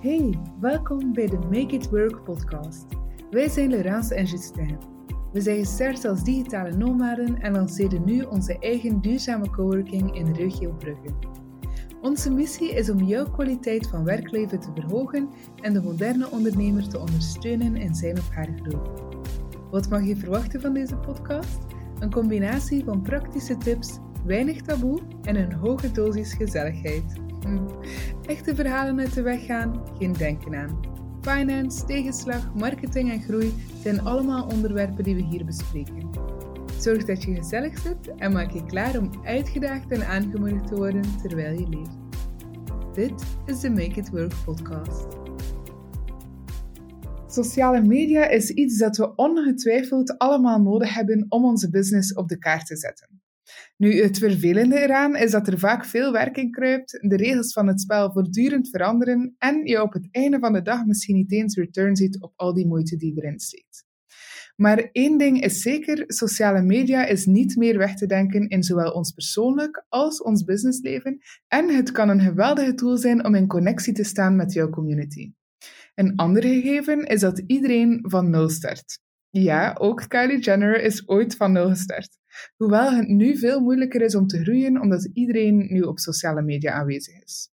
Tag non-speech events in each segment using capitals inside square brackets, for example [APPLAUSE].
Hey, welkom bij de Make It Work podcast. Wij zijn Laurence en Justin. We zijn gestart als digitale nomaden en lanceren nu onze eigen duurzame coworking in regio Brugge. Onze missie is om jouw kwaliteit van werkleven te verhogen en de moderne ondernemer te ondersteunen in zijn of haar groei. Wat mag je verwachten van deze podcast? Een combinatie van praktische tips, weinig taboe en een hoge dosis gezelligheid. Echte verhalen uit de weg gaan, geen denken aan. Finance, tegenslag, marketing en groei zijn allemaal onderwerpen die we hier bespreken. Zorg dat je gezellig zit en maak je klaar om uitgedaagd en aangemoedigd te worden terwijl je leeft. Dit is de Make It Work podcast. Sociale media is iets dat we ongetwijfeld allemaal nodig hebben om onze business op de kaart te zetten. Nu, het vervelende eraan is dat er vaak veel werk in kruipt, de regels van het spel voortdurend veranderen en je op het einde van de dag misschien niet eens return ziet op al die moeite die erin steekt. Maar één ding is zeker, sociale media is niet meer weg te denken in zowel ons persoonlijk als ons businessleven en het kan een geweldige tool zijn om in connectie te staan met jouw community. Een ander gegeven is dat iedereen van nul start. Ja, ook Kylie Jenner is ooit van nul gestart. Hoewel het nu veel moeilijker is om te groeien omdat iedereen nu op sociale media aanwezig is.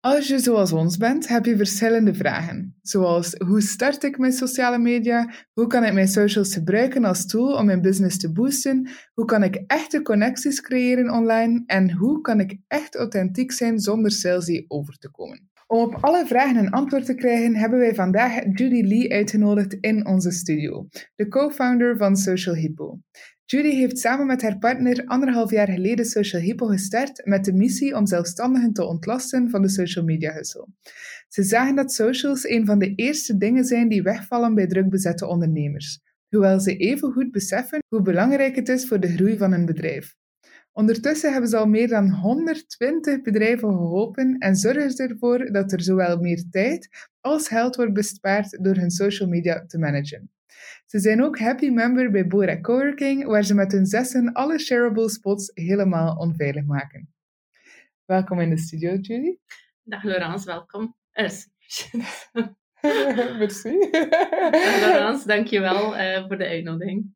Als je zoals ons bent, heb je verschillende vragen. Zoals hoe start ik mijn sociale media? Hoe kan ik mijn socials gebruiken als tool om mijn business te boosten? Hoe kan ik echte connecties creëren online? En hoe kan ik echt authentiek zijn zonder salesy over te komen? Om op alle vragen een antwoord te krijgen, hebben wij vandaag Judy Lee uitgenodigd in onze studio, de co-founder van Social Hippo. Judy heeft samen met haar partner anderhalf jaar geleden Social Hippo gestart met de missie om zelfstandigen te ontlasten van de social media hustle. Ze zagen dat socials een van de eerste dingen zijn die wegvallen bij drukbezette ondernemers, hoewel ze even goed beseffen hoe belangrijk het is voor de groei van een bedrijf. Ondertussen hebben ze al meer dan 120 bedrijven geholpen en zorgen ze ervoor dat er zowel meer tijd als geld wordt bespaard door hun social media te managen. Ze zijn ook happy member bij Bora Coworking, waar ze met hun zessen alle shareable spots helemaal onveilig maken. Welkom in de studio, Judy. Dag Laurence, welkom. [LAUGHS] [LAUGHS] Merci. Laurence, dankjewel uh, voor de uitnodiging.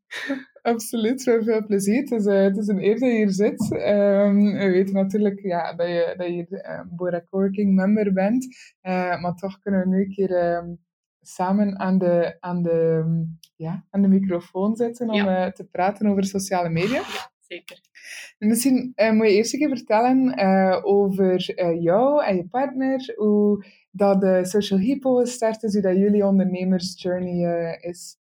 Absoluut, veel, veel plezier. Het is, uh, het is een eer dat je hier zit. Um, we weten natuurlijk ja, dat je, dat je uh, Bora Coworking member bent, uh, maar toch kunnen we nu een keer um, samen aan de, aan, de, ja, aan de microfoon zitten om ja. te praten over sociale media. Zeker. Misschien moet je eerst een keer vertellen over jou en je partner, hoe dat de Social Hippo is, hoe dat jullie ondernemersjourney is.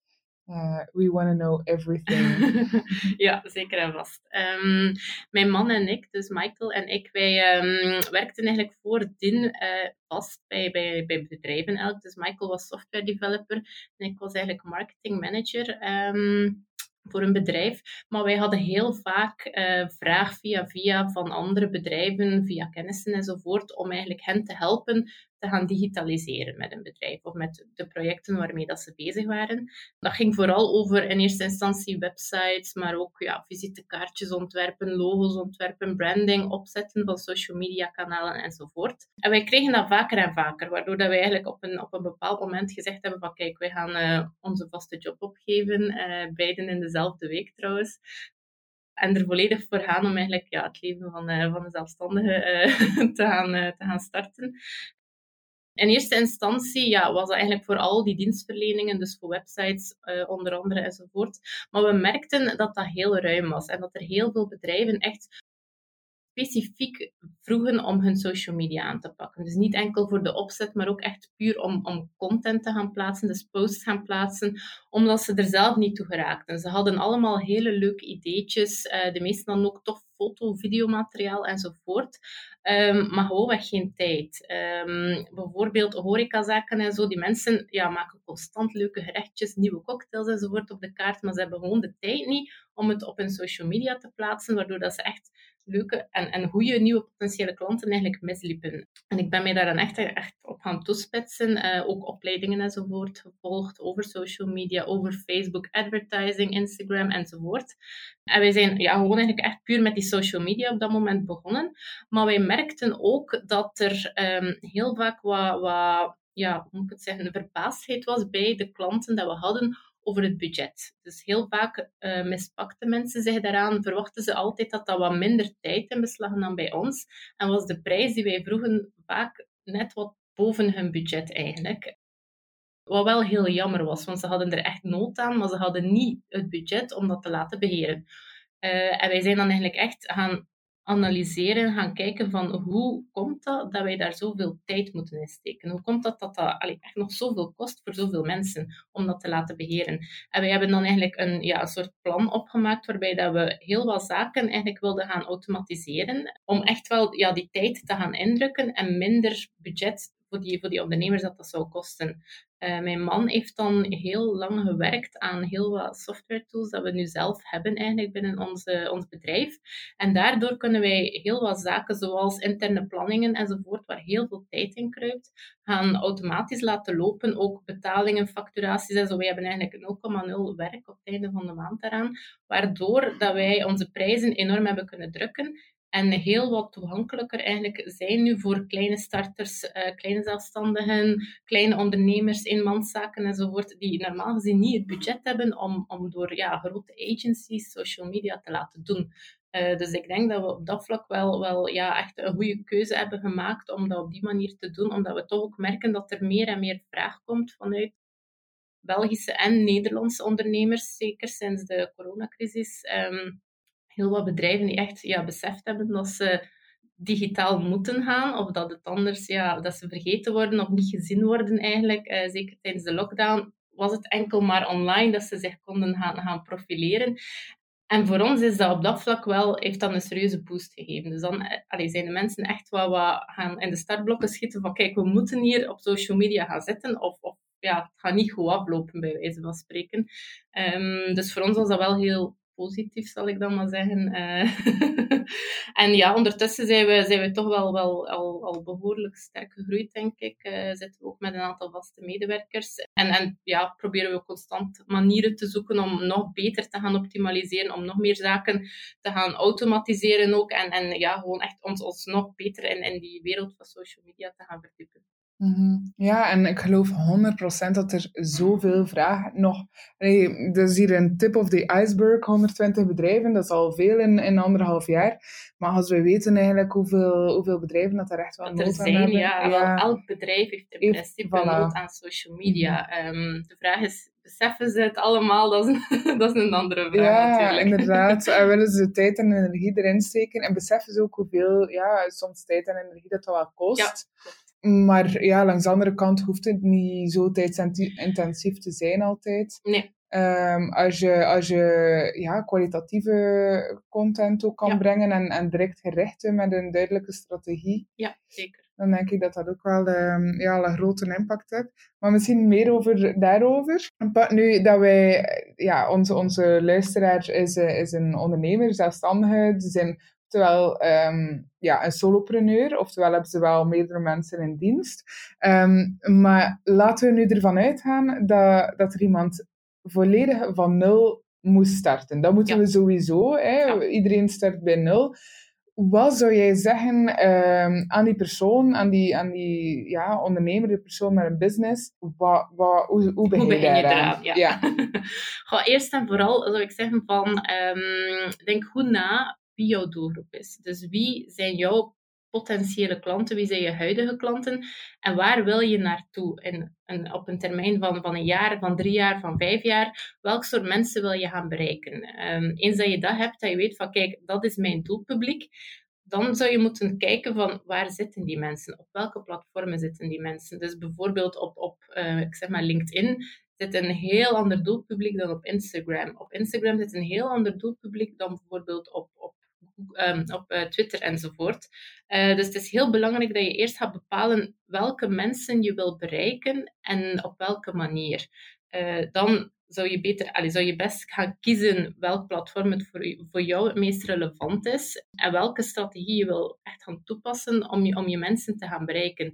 Uh, we want to know everything. [LAUGHS] ja, zeker en vast. Um, mijn man en ik, dus Michael en ik, wij um, werkten eigenlijk voordien uh, vast bij, bij, bij bedrijven elk. Dus Michael was software developer en ik was eigenlijk marketing manager. Um, voor een bedrijf. Maar wij hadden heel vaak vraag via via van andere bedrijven, via kennissen enzovoort, om eigenlijk hen te helpen te gaan digitaliseren met een bedrijf of met de projecten waarmee dat ze bezig waren. Dat ging vooral over in eerste instantie websites, maar ook ja, visitekaartjes ontwerpen, logos ontwerpen, branding opzetten van social media kanalen enzovoort. En wij kregen dat vaker en vaker, waardoor dat wij eigenlijk op een, op een bepaald moment gezegd hebben van kijk, wij gaan uh, onze vaste job opgeven, uh, beiden in dezelfde week trouwens en er volledig voor gaan om eigenlijk ja, het leven van, uh, van een zelfstandige [LAUGHS] te, gaan, te gaan starten. In eerste instantie ja, was dat eigenlijk voor al die dienstverleningen, dus voor websites uh, onder andere enzovoort. Maar we merkten dat dat heel ruim was en dat er heel veel bedrijven echt specifiek vroegen om hun social media aan te pakken. Dus niet enkel voor de opzet, maar ook echt puur om, om content te gaan plaatsen, dus posts gaan plaatsen, omdat ze er zelf niet toe geraakten. Ze hadden allemaal hele leuke ideetjes, uh, de meesten dan ook toch foto, videomateriaal enzovoort. Um, maar gewoonweg geen tijd. Um, bijvoorbeeld horecazaken en zo, die mensen ja, maken constant leuke gerechtjes, nieuwe cocktails enzovoort op de kaart, maar ze hebben gewoon de tijd niet om het op hun social media te plaatsen, waardoor dat ze echt leuke en, en goede nieuwe potentiële klanten eigenlijk misliepen. En ik ben mij daar dan echt, echt op gaan toespitsen. Uh, ook opleidingen enzovoort gevolgd over social media, over Facebook advertising, Instagram enzovoort. En wij zijn ja, gewoon eigenlijk echt puur met die social media op dat moment begonnen. Maar wij merkten ook dat er um, heel vaak wat, wat ja, hoe moet ik het zeggen, verbaasdheid was bij de klanten dat we hadden over het budget. Dus heel vaak uh, mispakten mensen zich daaraan, verwachten ze altijd dat dat wat minder tijd in beslag nam bij ons. En was de prijs die wij vroegen vaak net wat boven hun budget eigenlijk. Wat wel heel jammer was, want ze hadden er echt nood aan, maar ze hadden niet het budget om dat te laten beheren. Uh, en wij zijn dan eigenlijk echt gaan analyseren, gaan kijken van hoe komt dat dat wij daar zoveel tijd moeten insteken? Hoe komt dat dat, dat allee, echt nog zoveel kost voor zoveel mensen om dat te laten beheren? En wij hebben dan eigenlijk een, ja, een soort plan opgemaakt waarbij dat we heel wat zaken eigenlijk wilden gaan automatiseren om echt wel ja, die tijd te gaan indrukken en minder budget voor die, voor die ondernemers dat dat zou kosten. Uh, mijn man heeft dan heel lang gewerkt aan heel wat software tools dat we nu zelf hebben eigenlijk binnen onze, ons bedrijf. En daardoor kunnen wij heel wat zaken zoals interne planningen enzovoort, waar heel veel tijd in kruipt, gaan automatisch laten lopen. Ook betalingen, facturaties en zo. Wij hebben eigenlijk 0,0 werk op het einde van de maand daaraan, waardoor dat wij onze prijzen enorm hebben kunnen drukken en heel wat toegankelijker eigenlijk zijn nu voor kleine starters, uh, kleine zelfstandigen, kleine ondernemers, eenmanszaken enzovoort, die normaal gezien niet het budget hebben om, om door ja, grote agencies social media te laten doen. Uh, dus ik denk dat we op dat vlak wel, wel ja, echt een goede keuze hebben gemaakt om dat op die manier te doen, omdat we toch ook merken dat er meer en meer vraag komt vanuit Belgische en Nederlandse ondernemers, zeker sinds de coronacrisis. Um, heel wat bedrijven die echt ja, beseft hebben dat ze digitaal moeten gaan, of dat het anders, ja, dat ze vergeten worden of niet gezien worden eigenlijk. Uh, zeker tijdens de lockdown was het enkel maar online dat ze zich konden gaan, gaan profileren. En voor ons is dat op dat vlak wel, heeft dat een serieuze boost gegeven. Dus dan eh, allee, zijn de mensen echt wel wat gaan in de startblokken schieten van kijk, we moeten hier op social media gaan zitten of, of ja, het gaat niet goed aflopen bij wijze van spreken. Um, dus voor ons was dat wel heel positief, zal ik dan maar zeggen. Uh, [LAUGHS] en ja, ondertussen zijn we, zijn we toch wel, wel al, al behoorlijk sterk gegroeid, denk ik. Uh, zitten we ook met een aantal vaste medewerkers. En, en ja, proberen we constant manieren te zoeken om nog beter te gaan optimaliseren, om nog meer zaken te gaan automatiseren ook. En, en ja, gewoon echt ons, ons nog beter in, in die wereld van social media te gaan verdiepen. Mhm. Ja, en ik geloof 100% dat er zoveel vraag nog. Nee, dat is hier een tip of the iceberg, 120 bedrijven, dat is al veel in, in anderhalf jaar. Maar als we weten eigenlijk hoeveel, hoeveel bedrijven dat er echt wel nood aan hebben. Ja, ja. elk bedrijf heeft in principe voilà. nood aan social media. Mhm. Ehm, de vraag is, beseffen ze het allemaal? Dat is, een, [LAUGHS] dat is een andere vraag ja, natuurlijk. inderdaad. [LAUGHS] En willen ze tijd en energie erin steken? En beseffen ze ook hoeveel, ja, soms tijd en energie dat wel kost? Ja, maar ja, langs de andere kant hoeft het niet zo tijdsintensief te zijn altijd. Nee. Um, als je, als je ja, kwalitatieve content ook kan brengen en, en direct gericht met een duidelijke strategie. Ja, zeker. Dan denk ik dat dat ook wel um, ja, een grote impact heeft. Maar misschien meer over daarover. Nu dat wij, ja, onze, onze luisteraar is, is een ondernemer, zelfstandige. Ze zijn oftewel um, ja, een solopreneur, oftewel hebben ze wel meerdere mensen in dienst. Um, maar laten we nu ervan uitgaan dat, dat er iemand volledig van nul moest starten. Dat moeten we sowieso. Hè. Iedereen start bij nul. Wat zou jij zeggen um, aan die persoon, aan die, aan die ja, ondernemer, die persoon met een business? Wat, wat, hoe, hoe begin, hoe begin je daaraan? Ja. ja. [LAUGHS] Goh, eerst en vooral zou ik zeggen van, um, denk goed na wie jouw doelgroep is. Dus wie zijn jouw potentiële klanten, wie zijn je huidige klanten en waar wil je naartoe in, op een termijn van, van een jaar, van drie jaar, van vijf jaar. Welk soort mensen wil je gaan bereiken? Um, eens dat je dat hebt, dat je weet van kijk, dat is mijn doelpubliek, dan zou je moeten kijken van waar zitten die mensen, op welke platformen zitten die mensen. Dus bijvoorbeeld op, op uh, ik zeg maar LinkedIn zit een heel ander doelpubliek dan op Instagram. Op Instagram zit een heel ander doelpubliek dan bijvoorbeeld op, op um, op uh, Twitter enzovoort. Uh, dus het is heel belangrijk dat je eerst gaat bepalen welke mensen je wil bereiken en op welke manier. dan zou je, beter, allez, zou je best gaan kiezen welk platform het voor, voor jou het meest relevant is en welke strategie je wil echt gaan toepassen om je, om je mensen te gaan bereiken.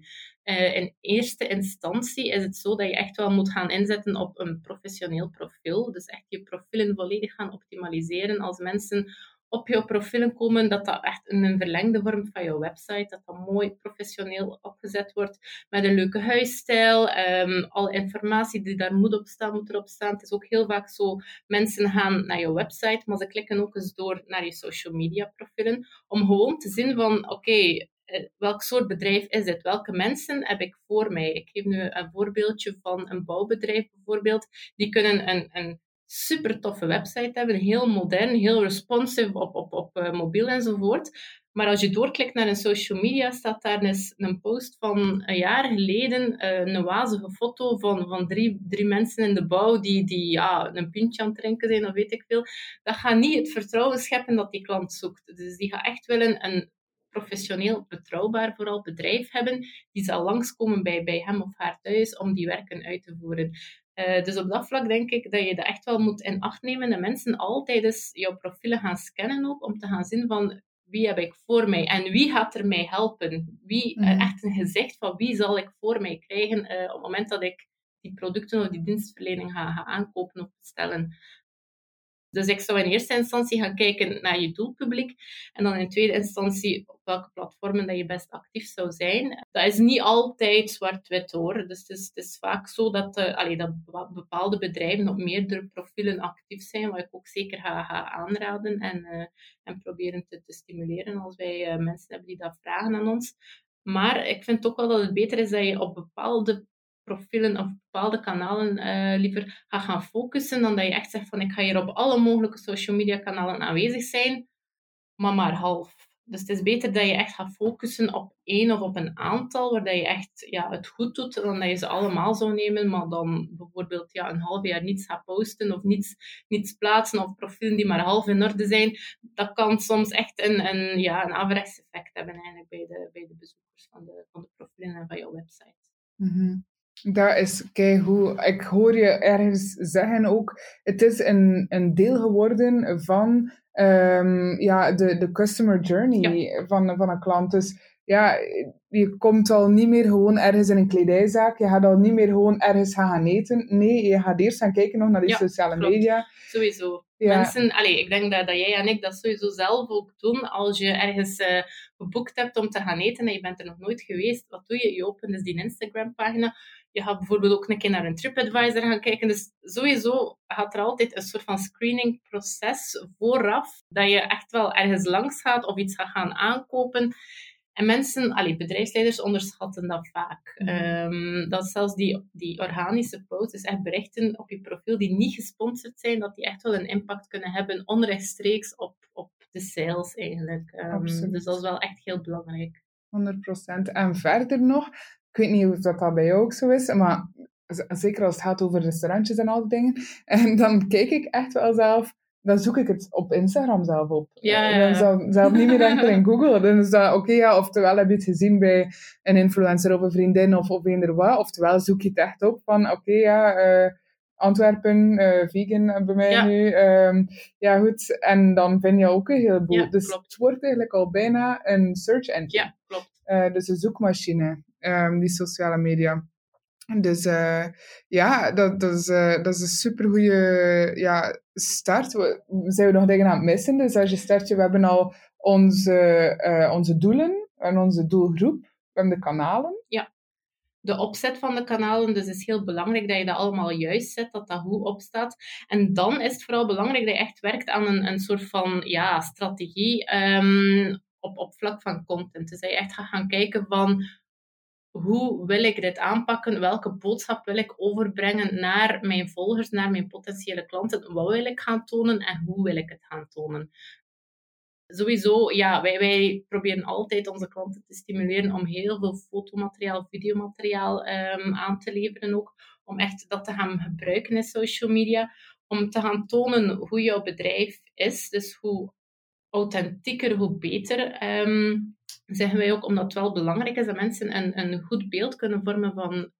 In eerste instantie is het zo dat je echt wel moet gaan inzetten op een professioneel profiel. Dus echt je profielen volledig gaan optimaliseren als mensen op jouw profielen komen, dat dat echt een verlengde vorm van jouw website, dat dat mooi professioneel opgezet wordt, met een leuke huisstijl. Um, alle informatie die daar moet op staan, moet erop staan. Het is ook heel vaak zo, mensen gaan naar je website, maar ze klikken ook eens door naar je social media profielen, om gewoon te zien van, oké, eh, welk soort bedrijf is het? Welke mensen heb ik voor mij? Ik geef nu een voorbeeldje van een bouwbedrijf bijvoorbeeld. Die kunnen een, een super toffe website hebben, heel modern, heel responsive op, op, op uh, mobiel enzovoort. Maar als je doorklikt naar een social media, staat daar eens een post van een jaar geleden, uh, een wazige foto van, van drie, drie mensen in de bouw die, die ja, een pintje aan het drinken zijn of weet ik veel. Dat gaat niet het vertrouwen scheppen dat die klant zoekt. Dus die gaat echt willen een professioneel, betrouwbaar vooral bedrijf hebben, die zal langskomen bij, bij hem of haar thuis om die werken uit te voeren. Uh, dus op dat vlak denk ik dat je dat echt wel moet in acht nemen. De mensen altijd eens jouw profielen gaan scannen ook, om te gaan zien van wie heb ik voor mij en wie gaat er mij helpen. Wie, mm. echt een gezicht van wie zal ik voor mij krijgen uh, op het moment dat ik die producten of die dienstverlening ga, ga aankopen of bestellen. Dus ik zou in eerste instantie gaan kijken naar je doelpubliek en dan in tweede instantie op welke platformen dat je best actief zou zijn. Dat is niet altijd zwart-wit hoor. Dus het is, het is, vaak zo dat, uh, dat bepaalde bedrijven op meerdere profielen actief zijn, wat ik ook zeker ga, aanraden en, uh, en proberen te, te, stimuleren als wij uh, mensen hebben die dat vragen aan ons. Maar ik vind ook wel dat het beter is dat je op bepaalde profielen of bepaalde kanalen uh, liever gaat gaan focussen, dan dat je echt zegt van ik ga hier op alle mogelijke social media kanalen aanwezig zijn, maar maar half. Dus het is beter dat je echt gaat focussen op één of op een aantal, waar dat je echt ja, het goed doet, dan dat je ze allemaal zou nemen, maar dan bijvoorbeeld ja, een half jaar niets gaat posten of niets, niets plaatsen of profielen die maar half in orde zijn. Dat kan soms echt een, een, ja, een averechts effect hebben eigenlijk bij de, bij de bezoekers van de, van de profielen en van jouw website. Mm dat is hoe Ik hoor je ergens zeggen ook, het is een, een deel geworden van um, ja, de, de customer journey van, van een klant. Dus ja, je komt al niet meer gewoon ergens in een kledijzaak. Je gaat al niet meer gewoon ergens gaan eten. Nee, je gaat eerst gaan kijken nog naar die sociale media. Sowieso. Mensen, allez, ik denk dat, dat jij en ik dat sowieso zelf ook doen. Als je ergens uh, geboekt hebt om te gaan eten en je bent er nog nooit geweest, wat doe je? Je opent dus die Instagram-pagina je gaat bijvoorbeeld ook een keer naar een TripAdvisor gaan kijken. Dus sowieso gaat er altijd een soort van screeningproces vooraf, dat je echt wel ergens langs gaat of iets gaat gaan aankopen. En mensen, allee, bedrijfsleiders onderschatten dat vaak. Mm. dat zelfs die, die organische posts, dus echt berichten op je profiel die niet gesponsord zijn, dat die echt wel een impact kunnen hebben onrechtstreeks op, op de sales eigenlijk. Um, dus dat is wel echt heel belangrijk. 100%. En verder nog, ik weet niet of dat, dat bij jou ook zo is, maar zeker als het gaat over restaurantjes en al die dingen. [LAUGHS] En dan kijk ik echt wel zelf, dan zoek ik het op Instagram zelf op. Ja, ja. Dan zelf, niet meer enkel in [LAUGHS] Google. Dan is dat, oké, ja, oftewel heb je het gezien bij een influencer of een vriendin of, of eender wat, oftewel zoek je het echt op van, oké, ja... Uh, Antwerpen, uh, vegan bij mij nu. Um, ja, goed. En dan vind je ook een heleboel. Ja, dus het wordt eigenlijk al bijna een search engine. Ja, klopt. Uh, dus een zoekmachine. Ehm, die sociale media. Dus uh, ja, dat, dat, is, uh, dat is een supergoeie ja, start. We, zijn we nog dingen aan het missen? Dus als je start, we hebben al onze, onze doelen en onze doelgroep. We de kanalen. Ja, de opzet van de kanalen. Dus is heel belangrijk dat je dat allemaal juist zet, dat dat goed opstaat. En dan is het vooral belangrijk dat je echt werkt aan een, een soort van ja, strategie um, op, op vlak van content. Dus dat je echt gaan kijken van hoe wil ik dit aanpakken? Welke boodschap wil ik overbrengen naar mijn volgers, naar mijn potentiële klanten? Wat wil ik gaan tonen en hoe wil ik het gaan tonen? Sowieso, ja, wij, wij proberen altijd onze klanten te stimuleren om heel veel fotomateriaal, videomateriaal um, aan te leveren ook. Om echt dat te gaan gebruiken in social media. Om te gaan tonen hoe jouw bedrijf is. Dus hoe authentieker, hoe beter. Um, zeggen wij ook, omdat het wel belangrijk is dat mensen een, een goed beeld kunnen vormen van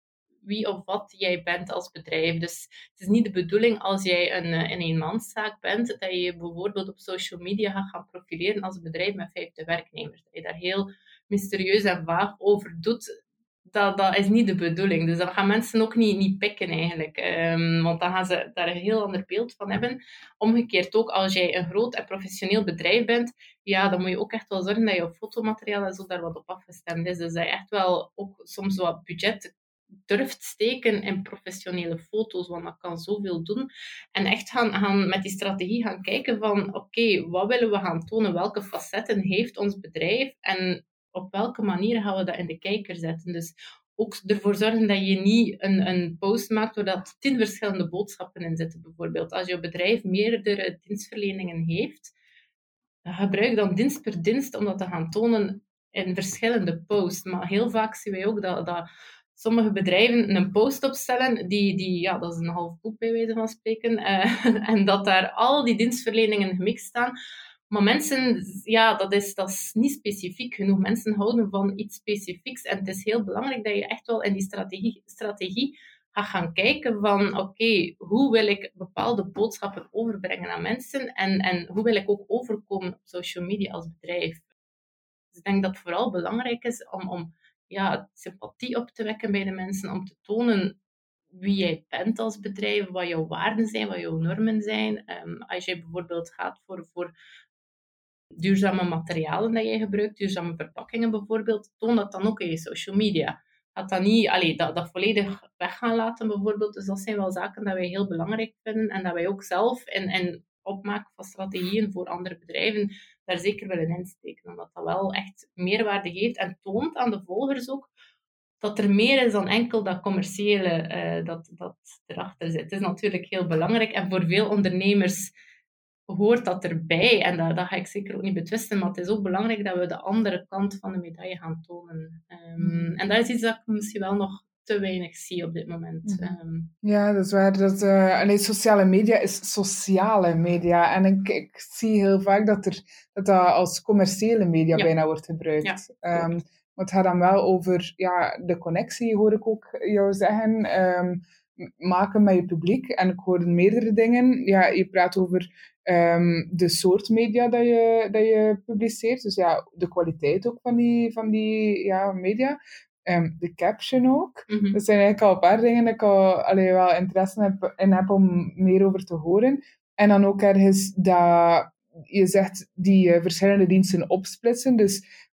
wie of wat jij bent als bedrijf. Dus het is niet de bedoeling als jij een, een eenmanszaak bent, dat je je bijvoorbeeld op social media gaat gaan profileren als bedrijf met 50 werknemers. Dat je daar heel mysterieus en vaag over doet dat, dat is niet de bedoeling. Dus dat gaan mensen ook niet, niet pikken eigenlijk. Um, want dan gaan ze daar een heel ander beeld van hebben. Omgekeerd ook, als jij een groot en professioneel bedrijf bent, ja, dan moet je ook echt wel zorgen dat je fotomateriaal en zo daar wat op afgestemd is. Dus dat je echt wel ook soms wat budget durft steken in professionele foto's, want dat kan zoveel doen. En echt gaan, gaan met die strategie gaan kijken van, oké, wat willen we gaan tonen? Welke facetten heeft ons bedrijf? En op welke manier gaan we dat in de kijker zetten? Dus ook ervoor zorgen dat je niet een, een post maakt waar dat tien verschillende boodschappen in zitten, bijvoorbeeld. Als je bedrijf meerdere dienstverleningen heeft, gebruik dan dienst per dienst om dat te gaan tonen in verschillende posts. Maar heel vaak zien wij ook dat, dat sommige bedrijven een post opstellen, die, die, ja, dat is een half boek bij wijze van spreken, uh, [LAUGHS] en dat daar al die dienstverleningen gemixt staan. Maar mensen, ja, dat is, dat is niet specifiek genoeg. Mensen houden van iets specifieks. En het is heel belangrijk dat je echt wel in die strategie, strategie gaat gaan kijken van, oké, hoe wil ik bepaalde boodschappen overbrengen aan mensen? En, en hoe wil ik ook overkomen op social media als bedrijf? Dus ik denk dat het vooral belangrijk is om, om ja, sympathie op te wekken bij de mensen, om te tonen wie jij bent als bedrijf, wat jouw waarden zijn, wat jouw normen zijn. Um, als je bijvoorbeeld gaat voor, voor duurzame materialen dat jij gebruikt, duurzame verpakkingen bijvoorbeeld, toon dat dan ook in je social media. Gaat dat niet, allee, dat, dat volledig weg gaan laten bijvoorbeeld. Dus dat zijn wel zaken dat wij heel belangrijk vinden en dat wij ook zelf in, in opmaken van strategieën voor andere bedrijven daar zeker willen insteken. Omdat dat wel echt meerwaarde geeft en toont aan de volgers ook dat er meer is dan enkel dat commerciële uh, dat, dat erachter zit. Het is natuurlijk heel belangrijk en voor veel ondernemers hoort dat erbij. En dat, dat ga ik zeker ook niet betwisten, maar het is ook belangrijk dat we de andere kant van de medaille gaan tonen. Um, en dat is iets dat ik misschien wel nog te weinig zie op dit moment. Um, ja, dat is waar. Dat, uh, alleen sociale media is sociale media. En ik, ik zie heel vaak dat, er, dat dat als commerciële media bijna wordt gebruikt. Ja, um, maar het gaat dan wel over ja, de connectie, hoor ik ook jou zeggen. Maken met je publiek. En ik hoorde meerdere dingen. Ja, je praat over um, de soort media dat je, dat je publiceert. Dus ja, de kwaliteit ook van die, van die ja, media. Um, de caption ook. Mm Dat zijn eigenlijk al een paar dingen dat ik al allee, wel interesse heb, in heb om meer over te horen. En dan ook ergens dat je zegt die uh, verschillende diensten opsplitsen. Dus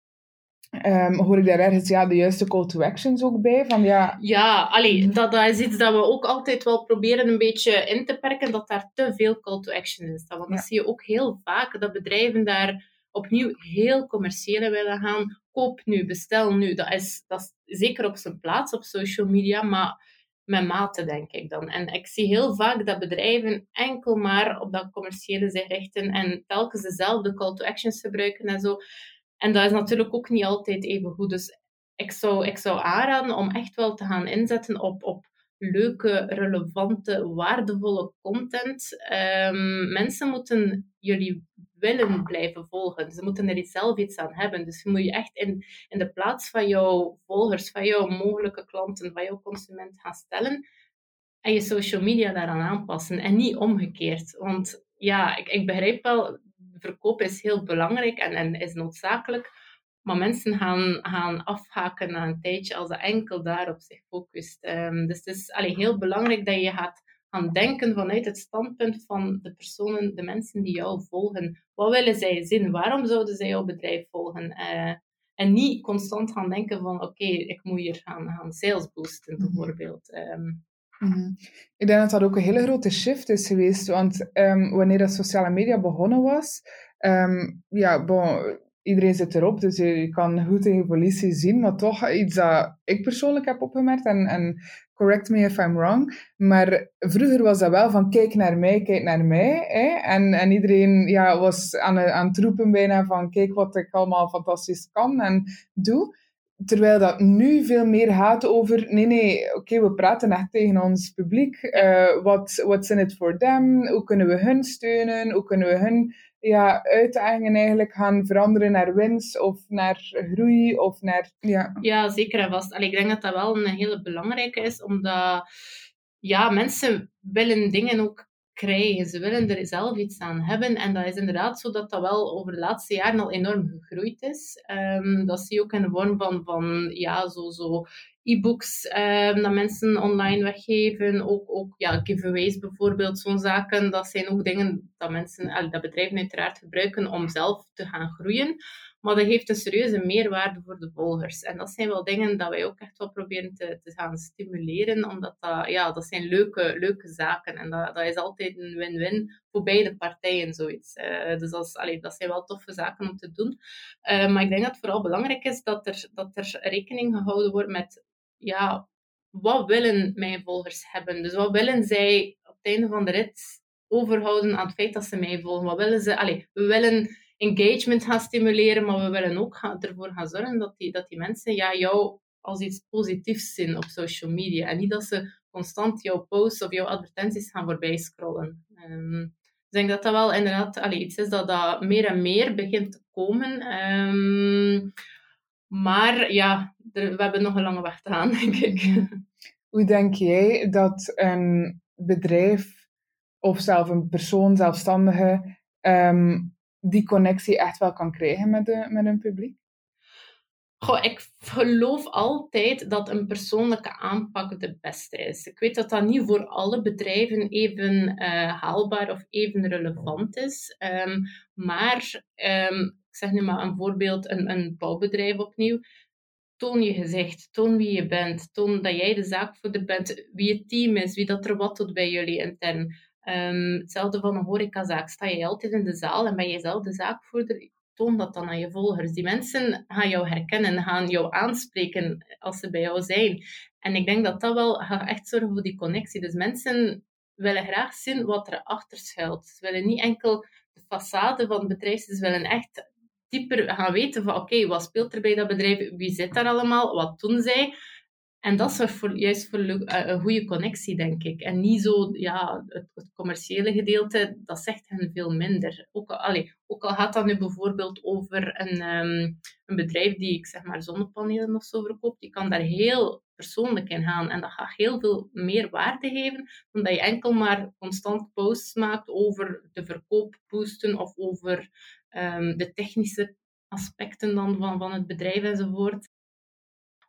Um, hoor ik daar ergens ja, de juiste call to actions ook bij? Van, ja, ja allee, dat, dat is iets dat we ook altijd wel proberen een beetje in te perken, dat daar te veel call to action in staat. Want ja. dat zie je ook heel vaak, dat bedrijven daar opnieuw heel commerciële willen gaan. Koop nu, bestel nu. Dat is, dat is zeker op zijn plaats op social media, maar met mate, denk ik dan. En ik zie heel vaak dat bedrijven enkel maar op dat commerciële zich richten en telkens dezelfde call to actions gebruiken en zo. En dat is natuurlijk ook niet altijd even goed. Dus ik zou, ik zou aanraden om echt wel te gaan inzetten op, op leuke, relevante, waardevolle content. Um, mensen moeten jullie willen blijven volgen. Ze moeten er zelf iets aan hebben. Dus je moet je echt in, in de plaats van jouw volgers, van jouw mogelijke klanten, van jouw consument gaan stellen. En je social media daaraan aanpassen. En niet omgekeerd. Want ja, ik, ik begrijp wel, verkoop is heel belangrijk en, en is noodzakelijk. Maar mensen gaan, gaan afhaken na een tijdje als ze enkel daarop zich focust. Um, dus het is allee, heel belangrijk dat je gaat gaan denken vanuit het standpunt van de personen, de mensen die jou volgen. Wat willen zij zien? Waarom zouden zij jouw bedrijf volgen? Uh, en niet constant gaan denken van oké, ik moet hier gaan, gaan sales boosten mhm. bijvoorbeeld. Um, Mm Ik denk dat dat ook een hele grote shift is geweest, want um, wanneer dat sociale media begonnen was, um, ja, bon, iedereen zit erop, dus je, kan goed in je politie zien, maar toch iets dat ik persoonlijk heb opgemerkt, en, en correct me if I'm wrong, maar vroeger was dat wel van kijk naar mij, kijk naar mij? En, en iedereen ja, was aan, aan het roepen bijna van kijk wat ik allemaal fantastisch kan en doe. Terwijl dat nu veel meer gaat over, nee, nee, oké, we praten echt tegen ons publiek. Uh, wat what's in it for them? Hoe kunnen we hun steunen? Hoe kunnen we hun ja, uitdagingen eigenlijk gaan veranderen naar winst of naar groei of naar... Ja, ja zeker en vast. Allee, ik denk dat dat wel een hele belangrijke is, omdat ja, mensen willen dingen ook krijgen. Ze willen er zelf iets aan hebben. En dat is inderdaad zo dat dat wel over de laatste jaren al enorm gegroeid is. Um, dat zie je ook in de vorm van, van ja, zo, zo e-books um, dat mensen online weggeven. Ook, ook ja, giveaways bijvoorbeeld, zo'n zaken. Dat zijn ook dingen dat mensen, dat bedrijven uiteraard gebruiken om zelf te gaan groeien. Maar dat heeft een serieuze meerwaarde voor de volgers. En dat zijn wel dingen dat wij ook echt wel proberen te, te gaan stimuleren, omdat dat, ja, dat zijn leuke, leuke zaken. En dat, dat is altijd een win-win voor beide partijen, zoiets. Uh, dus dat, allee, dat zijn wel toffe zaken om te doen. Uh, maar ik denk dat het vooral belangrijk is dat er, dat er rekening gehouden wordt met, ja, wat willen mijn volgers hebben? Dus wat willen zij op het einde van de rit overhouden aan het feit dat ze mij volgen? Wat willen ze? Allee, we willen engagement gaan stimuleren, maar we willen ook ervoor gaan zorgen dat die, dat die mensen ja, jou als iets positiefs zien op social media. En niet dat ze constant jouw posts of jouw advertenties gaan voorbij scrollen. Um, ik denk dat dat wel inderdaad allee, iets is dat, dat meer en meer begint te komen. Um, maar ja, we hebben nog een lange weg te gaan, [LAUGHS] denk ik. Hoe denk jij dat een bedrijf of zelf een persoon, zelfstandige, um, die connectie echt wel kan krijgen met, de, met een publiek? Goh, ik geloof altijd dat een persoonlijke aanpak de beste is. Ik weet dat dat niet voor alle bedrijven even uh, haalbaar of even relevant is. Um, maar um, ik zeg nu maar een voorbeeld, een, een bouwbedrijf opnieuw. Toon je gezicht, toon wie je bent, toon dat jij de zaakvoerder bent, wie het team is, wie dat er wat doet bij jullie intern. Um, hetzelfde van een horecazaak. Sta je altijd in de zaal en ben je zelf de zaakvoerder, toon dat dan aan je volgers. Die mensen gaan jou herkennen, gaan jou aanspreken als ze bij jou zijn. En ik denk dat dat wel gaat echt zorgen voor die connectie. Dus mensen willen graag zien wat er achter schuilt. Ze willen niet enkel de façade van het bedrijf, ze willen echt dieper gaan weten van oké, wat speelt er bij dat bedrijf, wie zit daar allemaal, wat doen zij. En dat zorgt voor, juist voor eh, een goede connectie, denk ik. En niet zo, ja, het, het commerciële gedeelte, dat zegt hen veel minder. Ook al, ook al gaat dat nu bijvoorbeeld over een, um, een bedrijf die, ik zeg maar, zonnepanelen of zo verkoopt, die kan daar heel persoonlijk in gaan. En dat gaat heel veel meer waarde geven dan dat je enkel maar constant posts maakt over de verkoop boosten of over um, de technische aspecten dan van, van het bedrijf enzovoort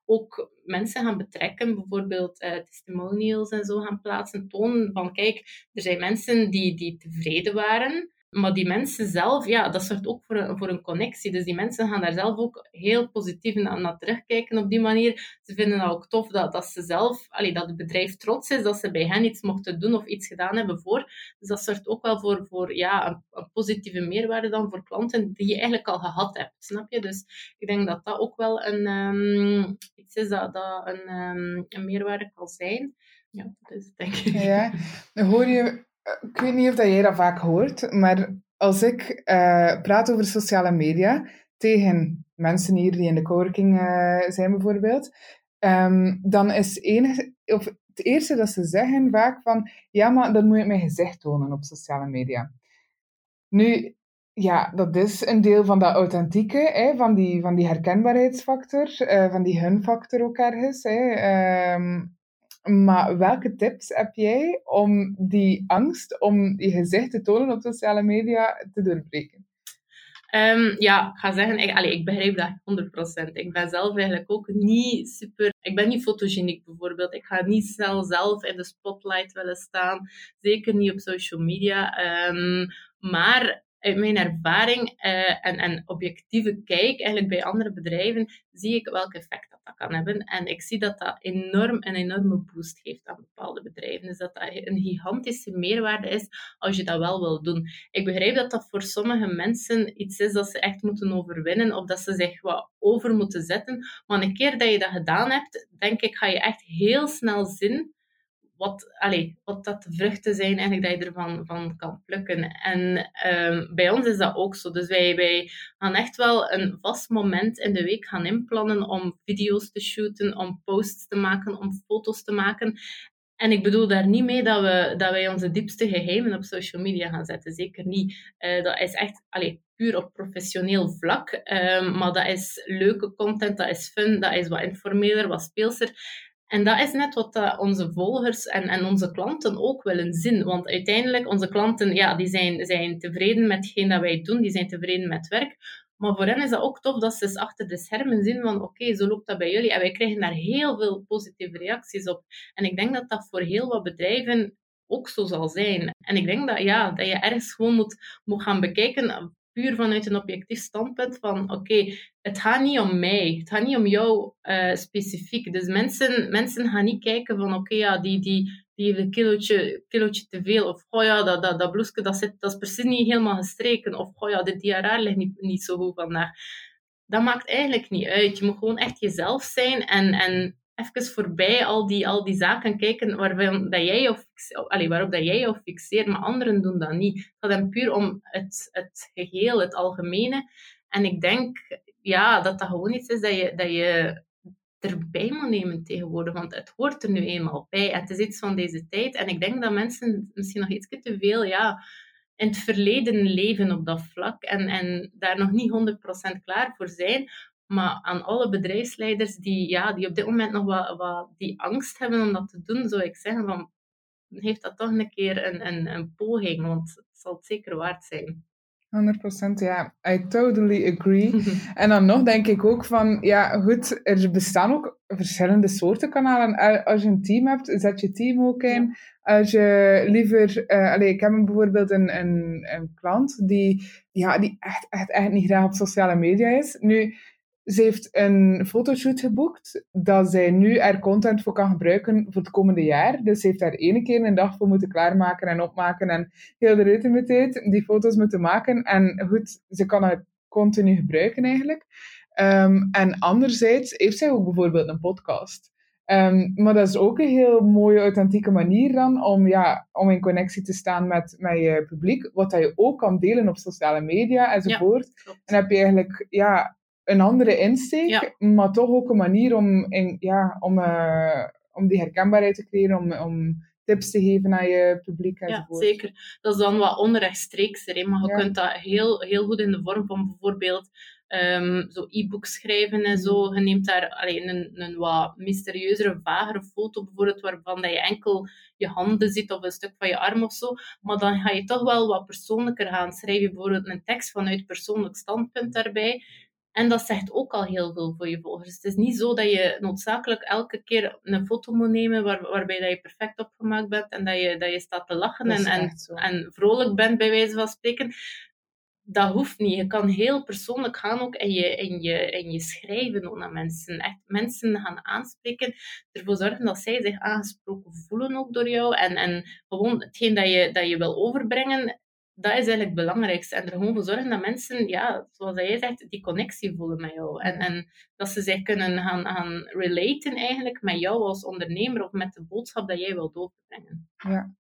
ook mensen gaan betrekken, bijvoorbeeld uh, testimonials en zo gaan plaatsen, tonen van kijk, er zijn mensen die, die tevreden waren maar die mensen zelf, ja, dat zorgt ook voor een, voor een connectie. Dus die mensen gaan daar zelf ook heel positief naar, naar terugkijken op die manier. Ze vinden het ook tof dat, dat ze zelf, allee, dat het bedrijf trots is dat ze bij hen iets mochten doen of iets gedaan hebben voor. Dus dat zorgt ook wel voor, voor ja, een, positieve meerwaarde dan voor klanten die je eigenlijk al gehad hebt, snap je? Dus ik denk dat dat ook wel een, um, iets is dat, dat een, um, een meerwaarde kan zijn. Ja, het, denk ik. Ja, dan hoor je ik weet niet of jij dat vaak hoort, maar als ik uh, praat over sociale media tegen mensen hier die in de coworking uh, zijn bijvoorbeeld, um, dan is enig, of het eerste dat ze zeggen vaak van, ja, maar dan moet je mijn gezicht tonen op sociale media. Nu, ja, dat is een deel van dat authentieke, hè, van, die, van die herkenbaarheidsfactor, uh, van die hun-factor ook ergens. Hè. Um, maar welke tips heb jij om die angst om je gezicht te tonen op sociale media te doorbreken? Um, ja, ik ga zeggen, ik, allez, ik begrijp dat 100%. Ik ben zelf eigenlijk ook niet super... Ik ben niet fotogeniek bijvoorbeeld. Ik ga niet snel zelf in de spotlight willen staan. Zeker niet op social media. Um, maar uit mijn ervaring uh, en, en objectieve kijk eigenlijk bij andere bedrijven, zie ik welk effect dat, dat kan hebben. En ik zie dat dat enorm een enorme boost geeft aan bepaalde bedrijven. Dus dat dat een gigantische meerwaarde is als je dat wel wil doen. Ik begrijp dat dat voor sommige mensen iets is dat ze echt moeten overwinnen of dat ze zich wat over moeten zetten. Maar een keer dat je dat gedaan hebt, denk ik, ga je echt heel snel zien wat, allez, wat dat de vruchten zijn eigenlijk dat je ervan van kan plukken. En um, bij ons is dat ook zo. Dus wij, wij gaan echt wel een vast moment in de week gaan inplannen om video's te shooten, om posts te maken, om foto's te maken. En ik bedoel daar niet mee dat, we, dat wij onze diepste geheimen op social media gaan zetten. Zeker niet. Uh, dat is echt allee, puur op professioneel vlak. Um, maar dat is leuke content, dat is fun, dat is wat informeler, wat speelser. En dat is net wat uh, onze volgers en, en onze klanten ook willen zien. Want uiteindelijk, onze klanten ja, die zijn, zijn tevreden met hetgeen dat wij doen, die zijn tevreden met werk. Maar voor hen is dat ook tof dat ze achter de schermen zien van oké, zo loopt dat bij jullie. En wij krijgen daar heel veel positieve reacties op. En ik denk dat dat voor heel wat bedrijven ook zo zal zijn. En ik denk dat, ja, dat je ergens gewoon moet, moet gaan bekijken puur vanuit een objectief standpunt van oké, het gaat niet om mij, het gaat niet om jou uh, specifiek. Dus mensen, mensen gaan niet kijken van oké, ja, die, die, die heeft een kilootje, kilootje te veel. Of oh ja, dat, dat, dat bloesje dat, zit, dat is precies niet helemaal gestreken. Of oh ja, de diarree ligt niet, niet zo goed vandaag. Dat maakt eigenlijk niet uit. Je moet gewoon echt jezelf zijn en, en even voorbij al die, al die zaken kijken waarvan dat jij of, allez, waarop dat jij of fixeert, maar anderen doen dat niet. Het gaat puur om het, het geheel, het algemene. En ik denk ja, dat dat gewoon iets is dat je, dat je erbij moet nemen tegenwoordig, want het hoort er nu eenmaal bij. het is iets van deze tijd. En ik denk dat mensen misschien nog iets te veel ja, in het verleden leven op dat vlak en, en daar nog niet 100% klaar voor zijn. Maar aan alle bedrijfsleiders die, ja, die op dit moment nog wat, wat die angst hebben om dat te doen, zou ik zeggen van, heeft dat toch een keer een, een, een poging, want het zal het zeker waard zijn. 100% ja, I totally agree. [LAUGHS] en dan nog denk ik ook van, ja goed, er bestaan ook verschillende soorten kanalen. Als je een team hebt, zet je team ook in. Als je liever, uh, allez, ik heb bijvoorbeeld een, een, een klant die, ja, die echt, echt, echt niet graag op sociale media is. Nu, ze heeft een fotoshoot geboekt, dat zij nu er content voor kan gebruiken voor het komende jaar. Dus ze heeft daar ene keer een dag voor moeten klaarmaken en opmaken en heel de ruimte met tijd die foto's moeten maken. En goed, ze kan het continu gebruiken eigenlijk. Ehm, en anderzijds heeft zij ook bijvoorbeeld een podcast. Um, maar dat is ook een heel mooie, authentieke manier dan om, ja, om in connectie te staan met, met je publiek. Wat dat je ook kan delen op sociale media enzovoort. Ja, en heb je eigenlijk ja, een andere insteek, maar toch ook een manier om, in, ja, om, uh, om die herkenbaarheid te creëren, om, om tips te geven aan je publiek enzovoort. Ja, zeker. Dat is dan wat onrechtstreeks, maar je kunt dat heel, heel goed in de vorm van bijvoorbeeld um, zo e-books schrijven en zo. Je neemt daar alleen een, een wat mysterieuzere, vagere foto bijvoorbeeld, waarvan dat je enkel je handen ziet of een stuk van je arm of zo. Maar dan ga je toch wel wat persoonlijker gaan. Schrijf je bijvoorbeeld een tekst vanuit persoonlijk standpunt daarbij. En dat zegt ook al heel veel voor je volgers. Het is niet zo dat je noodzakelijk elke keer een foto moet nemen waar, waarbij dat je perfect opgemaakt bent en dat je, dat je staat te lachen en, en, en, vrolijk bent, bij wijze van spreken. Dat hoeft niet. Je kan heel persoonlijk gaan ook in je, in je, in je schrijven ook naar mensen. Echt mensen gaan aanspreken. Ervoor zorgen dat zij zich aangesproken voelen ook door jou. En, en gewoon hetgeen dat je, dat je wil overbrengen, dat is eigenlijk het belangrijkste. En er gewoon voor zorgen dat mensen, ja, zoals jij zegt, die connectie voelen met jou. En, en dat ze zich kunnen gaan, gaan relaten eigenlijk met jou als ondernemer of met de boodschap dat jij wilt overbrengen. Ja.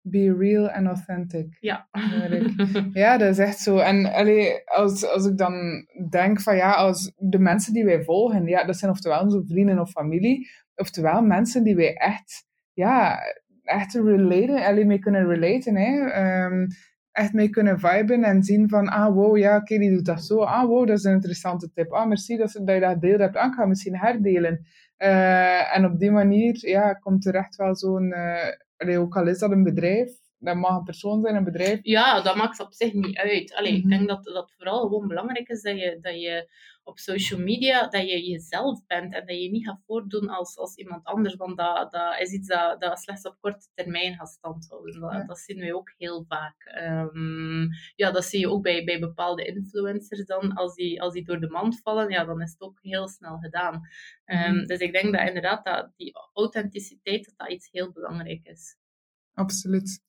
Be real and authentic. Ja. [LAUGHS] Ja, dat is echt zo. En allee, als, als ik dan denk van ja, als de mensen die wij volgen, ja, dat zijn oftewel onze vrienden of familie, oftewel mensen die wij echt, ja, echt relaten, alleen mee kunnen relaten. Hè. Um, echt mee kunnen viben en zien van, ah wow, ja, oké, die doet dat zo. Ah wow, dat is een interessante tip. Ah, merci dat, dat je dat gedeeld hebt. Ah, ik ga misschien herdelen. Uh, en op die manier ja, komt er echt wel zo'n, uh, ook al is dat een bedrijf, dat mag een persoon zijn, een bedrijf. Ja, dat maakt op zich niet uit. Allee, Ik mhm. denk dat dat vooral gewoon belangrijk is dat je, dat je op social media, dat je jezelf bent en dat je niet gaat voordoen als, als iemand anders, want dat, dat is iets dat, dat slechts op korte termijn gaat standhouden. Dat, dat zien we ook heel vaak. Um, ja, dat zie je ook bij, bij bepaalde influencers dan. Als die, als die door de mand vallen, ja, dan is het ook heel snel gedaan. Um, Dus ik denk dat inderdaad dat die authenticiteit dat dat iets heel belangrijk is. Absoluut.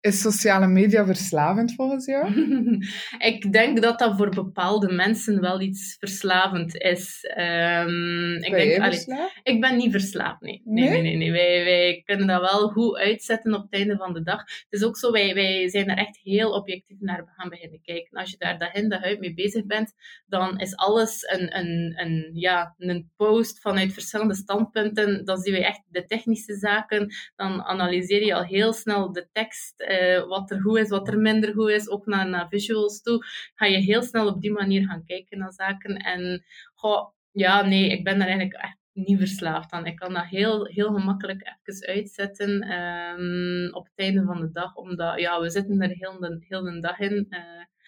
Is sociale media verslavend volgens jou? [LAUGHS] ik denk dat dat voor bepaalde mensen wel iets verslavend is. Um, ik, ben denk, allee, ik ben niet verslaafd, nee. Nee, nee, nee. nee, Wij, wij kunnen dat wel goed uitzetten op het einde van de dag. Het is ook zo, wij, wij zijn er echt heel objectief naar gaan beginnen kijken. Als je daar dag in dag uit mee bezig bent, dan is alles een, een, een, ja, een post vanuit verschillende standpunten. Dan zien we echt de technische zaken. Dan analyseer je al heel snel de tekst uh, wat er goed is, wat er minder goed is, ook naar, visuals toe, ga je heel snel op die manier gaan kijken naar zaken. En goh, ja, nee, ik ben daar eigenlijk echt niet verslaafd aan. Ik kan dat heel, heel gemakkelijk even uitzetten um, op het einde van de dag, omdat ja, we zitten er heel de, heel de dag in. Uh,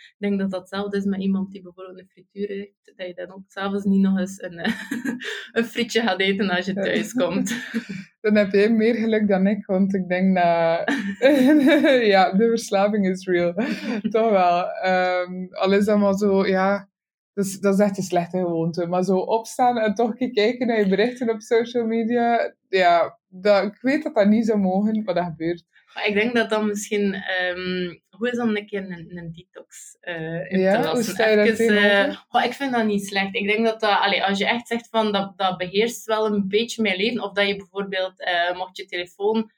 ik denk dat dat hetzelfde is met iemand die bijvoorbeeld een frituur heeft, dat je dan ook s'avonds niet nog eens een, [LAUGHS] een frietje gaat eten als je thuis komt. [LAUGHS] Dan heb jij meer geluk dan ik, want ik denk dat [LAUGHS] ja, de verslaving is real. Toch wel. Um, al is dat maar zo, ja, dus, dat is echt een slechte gewoonte. Maar zo opstaan en toch kijken naar je berichten op social media, ja, dat, ik weet dat dat niet zou mogen, maar dat gebeurt. Maar ik denk dat dat misschien... Um, hoe is dan een keer een, een detox uh, in ja, te lassen? Even, uh, ik vind dat niet slecht. Ik denk dat, dat allee, als je echt zegt van dat, dat beheerst wel een beetje mijn leven, of dat je bijvoorbeeld, uh, mocht je telefoon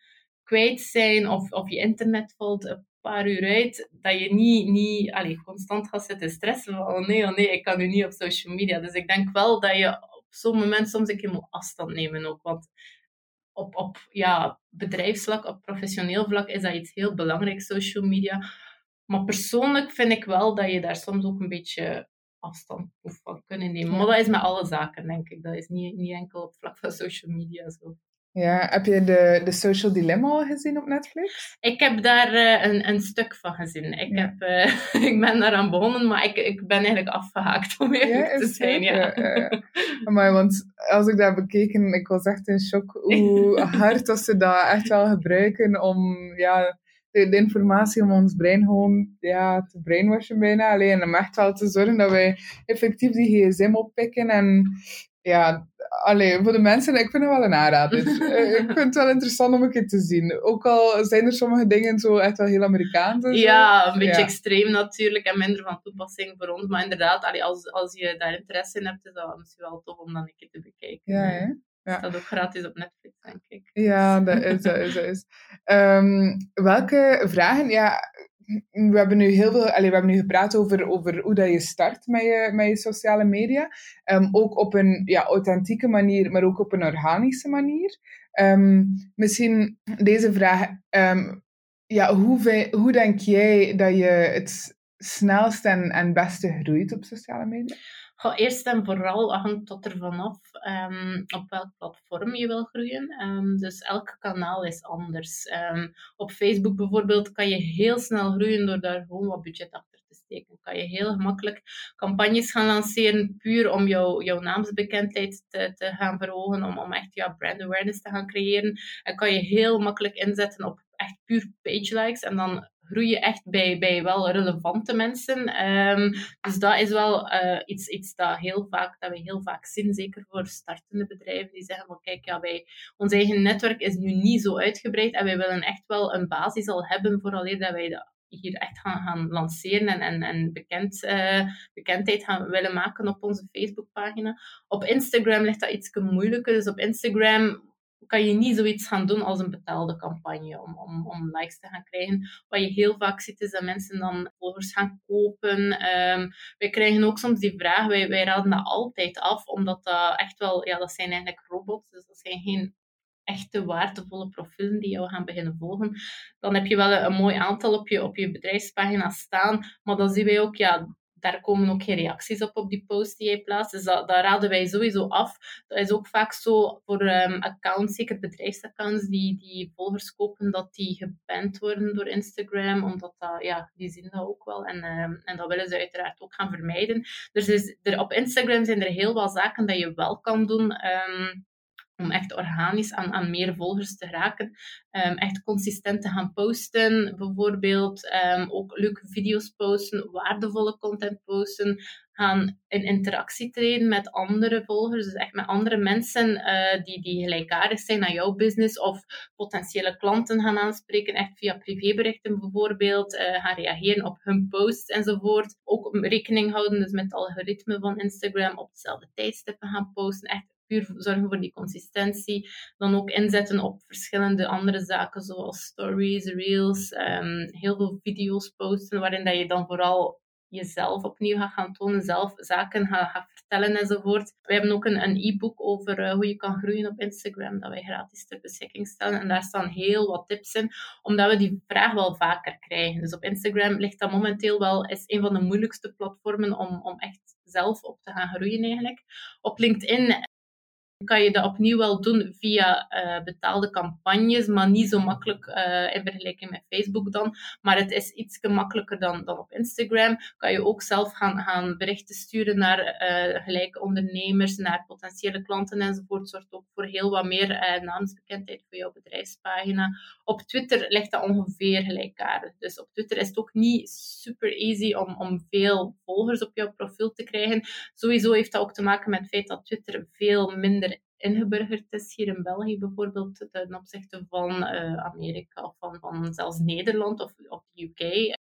kwijt zijn of, of je internet valt een paar uur uit, dat je niet, niet allee, constant gaat zitten stressen van oh nee, oh nee, ik kan nu niet op social media. Dus ik denk wel dat je op zo'n moment soms een keer moet afstand nemen ook. Want op, op ja, bedrijfsvlak, op professioneel vlak is dat iets heel belangrijk, social media. Maar persoonlijk vind ik wel dat je daar soms ook een beetje afstand van kunnen nemen. Maar dat is met alle zaken, denk ik. Dat is niet, niet enkel op vlak van social media zo. Ja, heb je de, de Social Dilemma al gezien op Netflix? Ik heb daar uh, een, een stuk van gezien. Ik, heb, uh, [LAUGHS] ik ben daaraan begonnen, maar ik, ik ben eigenlijk afgehaakt om eerlijk ja, te zijn. Ja. Ja, maar want als ik dat bekeken, ik was echt in shock hoe [LAUGHS] hard dat ze dat echt wel gebruiken om ja, de, de, informatie om ons brein gewoon ja, te brainwashen bijna. Alleen om echt wel te zorgen dat wij effectief die gsm oppikken en ja, alleen voor de mensen, ik vind het wel een aanrader. [LAUGHS] Eh, ik vind het wel interessant om een keer te zien. Ook al zijn er sommige dingen zo echt wel heel Amerikaans. Ja, een beetje extreem natuurlijk en minder van toepassing voor ons. Maar inderdaad, allee, als, als je daar interesse in hebt, is dat misschien wel tof om dan een keer te bekijken. Ja, hè? Ja. Dat ook gratis op Netflix, denk ik. Ja, dat is, dat is, dat is. Um, welke vragen, ja, we hebben nu heel veel, we hebben nu gepraat over, over hoe dat je start met je, met je sociale media. Um, ook op een ja, authentieke manier, maar ook op een organische manier. Um, misschien deze vraag. Um, ja, hoe, hoe denk jij dat je het snelst en, en beste groeit op sociale media? Goh, eerst en vooral hangt tot er vanaf um, op welk platform je wil groeien. Um, dus elk kanaal is anders. Um, op Facebook bijvoorbeeld kan je heel snel groeien door daar gewoon wat budget achter te steken. Kan je heel gemakkelijk campagnes gaan lanceren, puur om jou, jouw naamsbekendheid te, te gaan verhogen, om, om echt jouw brand awareness te gaan creëren. En kan je heel makkelijk inzetten op echt puur page likes en dan groei je echt bij, bij wel relevante mensen. Um, dus dat is wel uh, iets, iets dat, heel vaak, dat we heel vaak zien, zeker voor startende bedrijven, die zeggen van kijk, ja, wij, ons eigen netwerk is nu niet zo uitgebreid en wij willen echt wel een basis al hebben vooraleer dat wij dat hier echt gaan, gaan lanceren en, en, en bekend, uh, bekendheid gaan willen maken op onze Facebookpagina. Op Instagram ligt dat iets moeilijker. Dus op Instagram kan je niet zoiets gaan doen als een betaalde campagne om, om, om likes te gaan krijgen. Wat je heel vaak ziet is dat mensen dan volgers gaan kopen. Um, wij krijgen ook soms die vraag, wij, wij raden dat altijd af, omdat dat echt wel, ja, dat zijn eigenlijk robots, dus dat zijn geen echte waardevolle profielen die jou gaan beginnen volgen, dan heb je wel een, een mooi aantal op je, op je bedrijfspagina staan. Maar dan zien wij ook, ja, daar komen ook geen reacties op, op die post die jij plaatst. Dus dat, raden wij sowieso af. Dat is ook vaak zo voor accounts, zeker bedrijfsaccounts, die, die volgers kopen, dat die geband worden door Instagram, omdat dat, ja, die zien dat ook wel. En, um, en dat willen ze uiteraard ook gaan vermijden. Dus is er, op Instagram zijn er heel wat zaken dat je wel kan doen. Um, om echt organisch aan, aan meer volgers te raken. Um, echt consistent te gaan posten, bijvoorbeeld. Um, ook leuke video's posten, waardevolle content posten. gaan in interactie treden met andere volgers, dus echt met andere mensen uh, die, die gelijkaardig zijn aan jouw business of potentiële klanten gaan aanspreken, echt via privéberichten bijvoorbeeld, uh, gaan reageren op hun posts enzovoort. Ook rekening houden dus met het algoritme van Instagram, op dezelfde tijdstippen gaan posten, echt zorgen voor die consistentie. Dan ook inzetten op verschillende andere zaken, zoals stories, reels, um, heel veel video's posten, waarin dat je dan vooral jezelf opnieuw gaat gaan tonen, zelf zaken gaat, vertellen enzovoort. We hebben ook een, e-book over uh, hoe je kan groeien op Instagram, dat wij gratis ter beschikking stellen. En daar staan heel wat tips in, omdat we die vraag wel vaker krijgen. Dus op Instagram ligt dat momenteel wel, is een van de moeilijkste platformen om, om echt zelf op te gaan groeien eigenlijk. Op LinkedIn kan je dat opnieuw wel doen via uh, betaalde campagnes, maar niet zo makkelijk uh, in vergelijking met Facebook dan. Maar het is iets makkelijker dan, dan op Instagram. Kan je ook zelf gaan, gaan berichten sturen naar uh, gelijke ondernemers, naar potentiële klanten enzovoort. Zorgt ook voor heel wat meer naamsbekendheid voor jouw bedrijfspagina. Op Twitter ligt dat ongeveer gelijkaardig. Dus op Twitter is het ook niet super easy om, om veel volgers op jouw profiel te krijgen. Sowieso heeft dat ook te maken met het feit dat Twitter veel minder ingeburgerd is hier in België bijvoorbeeld ten opzichte van uh, Amerika of van, van zelfs Nederland of, of de UK.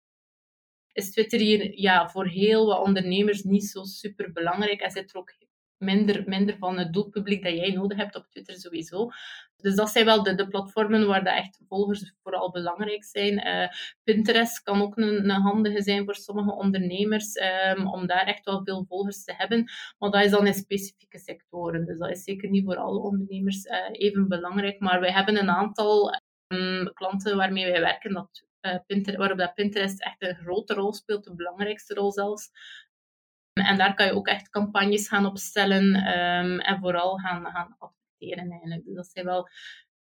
Is Twitter hier ja, voor heel wat ondernemers niet zo super belangrijk en zit er ook minder, minder van het doelpubliek dat jij nodig hebt op Twitter sowieso. Dus dat zijn wel de, de platformen waar de echt volgers vooral belangrijk zijn. Uh, Pinterest kan ook een, een, handige zijn voor sommige ondernemers, um, om daar echt wel veel volgers te hebben. Maar dat is dan in specifieke sectoren. Dus dat is zeker niet voor alle ondernemers uh, even belangrijk. Maar wij hebben een aantal um, klanten waarmee wij werken dat uh, Pinterest, waarop dat Pinterest echt een grote rol speelt, de belangrijkste rol zelfs. En daar kan je ook echt campagnes gaan opstellen um, en vooral gaan, gaan adverteren eigenlijk. Dus dat zijn wel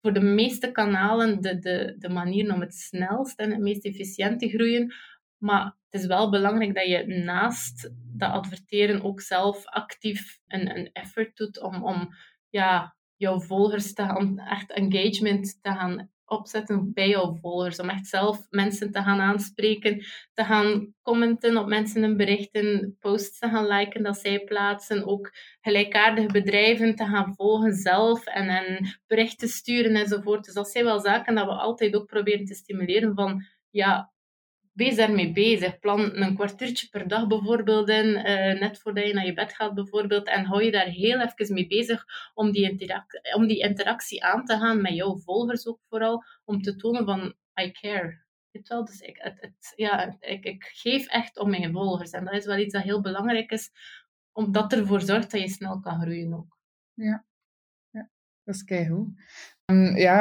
voor de meeste kanalen de, de, de manier om het snelst en het meest efficiënt te groeien. Maar het is wel belangrijk dat je naast dat adverteren ook zelf actief een, een effort doet om, om ja, jouw volgers te gaan, echt engagement te gaan opzetten bij jouw volgers. Om echt zelf mensen te gaan aanspreken, te gaan commenten op mensen hun berichten, posts te gaan liken dat zij plaatsen. Ook gelijkaardige bedrijven te gaan volgen zelf en, en berichten sturen enzovoort. Dus dat zijn wel zaken dat we altijd ook proberen te stimuleren van ja, wees daarmee bezig. Plan een kwartiertje per dag bijvoorbeeld in, uh, net voordat je naar je bed gaat bijvoorbeeld. En hou je daar heel even mee bezig om die, interactie, om die interactie aan te gaan met jouw volgers ook vooral. Om te tonen van, I care. Weet wel? Dus ik, het, het, ja, ik, ik geef echt om mijn volgers. En dat is wel iets dat heel belangrijk is, omdat ervoor zorgt dat je snel kan groeien ook. Ja dat is keigoed. Ehm, ja,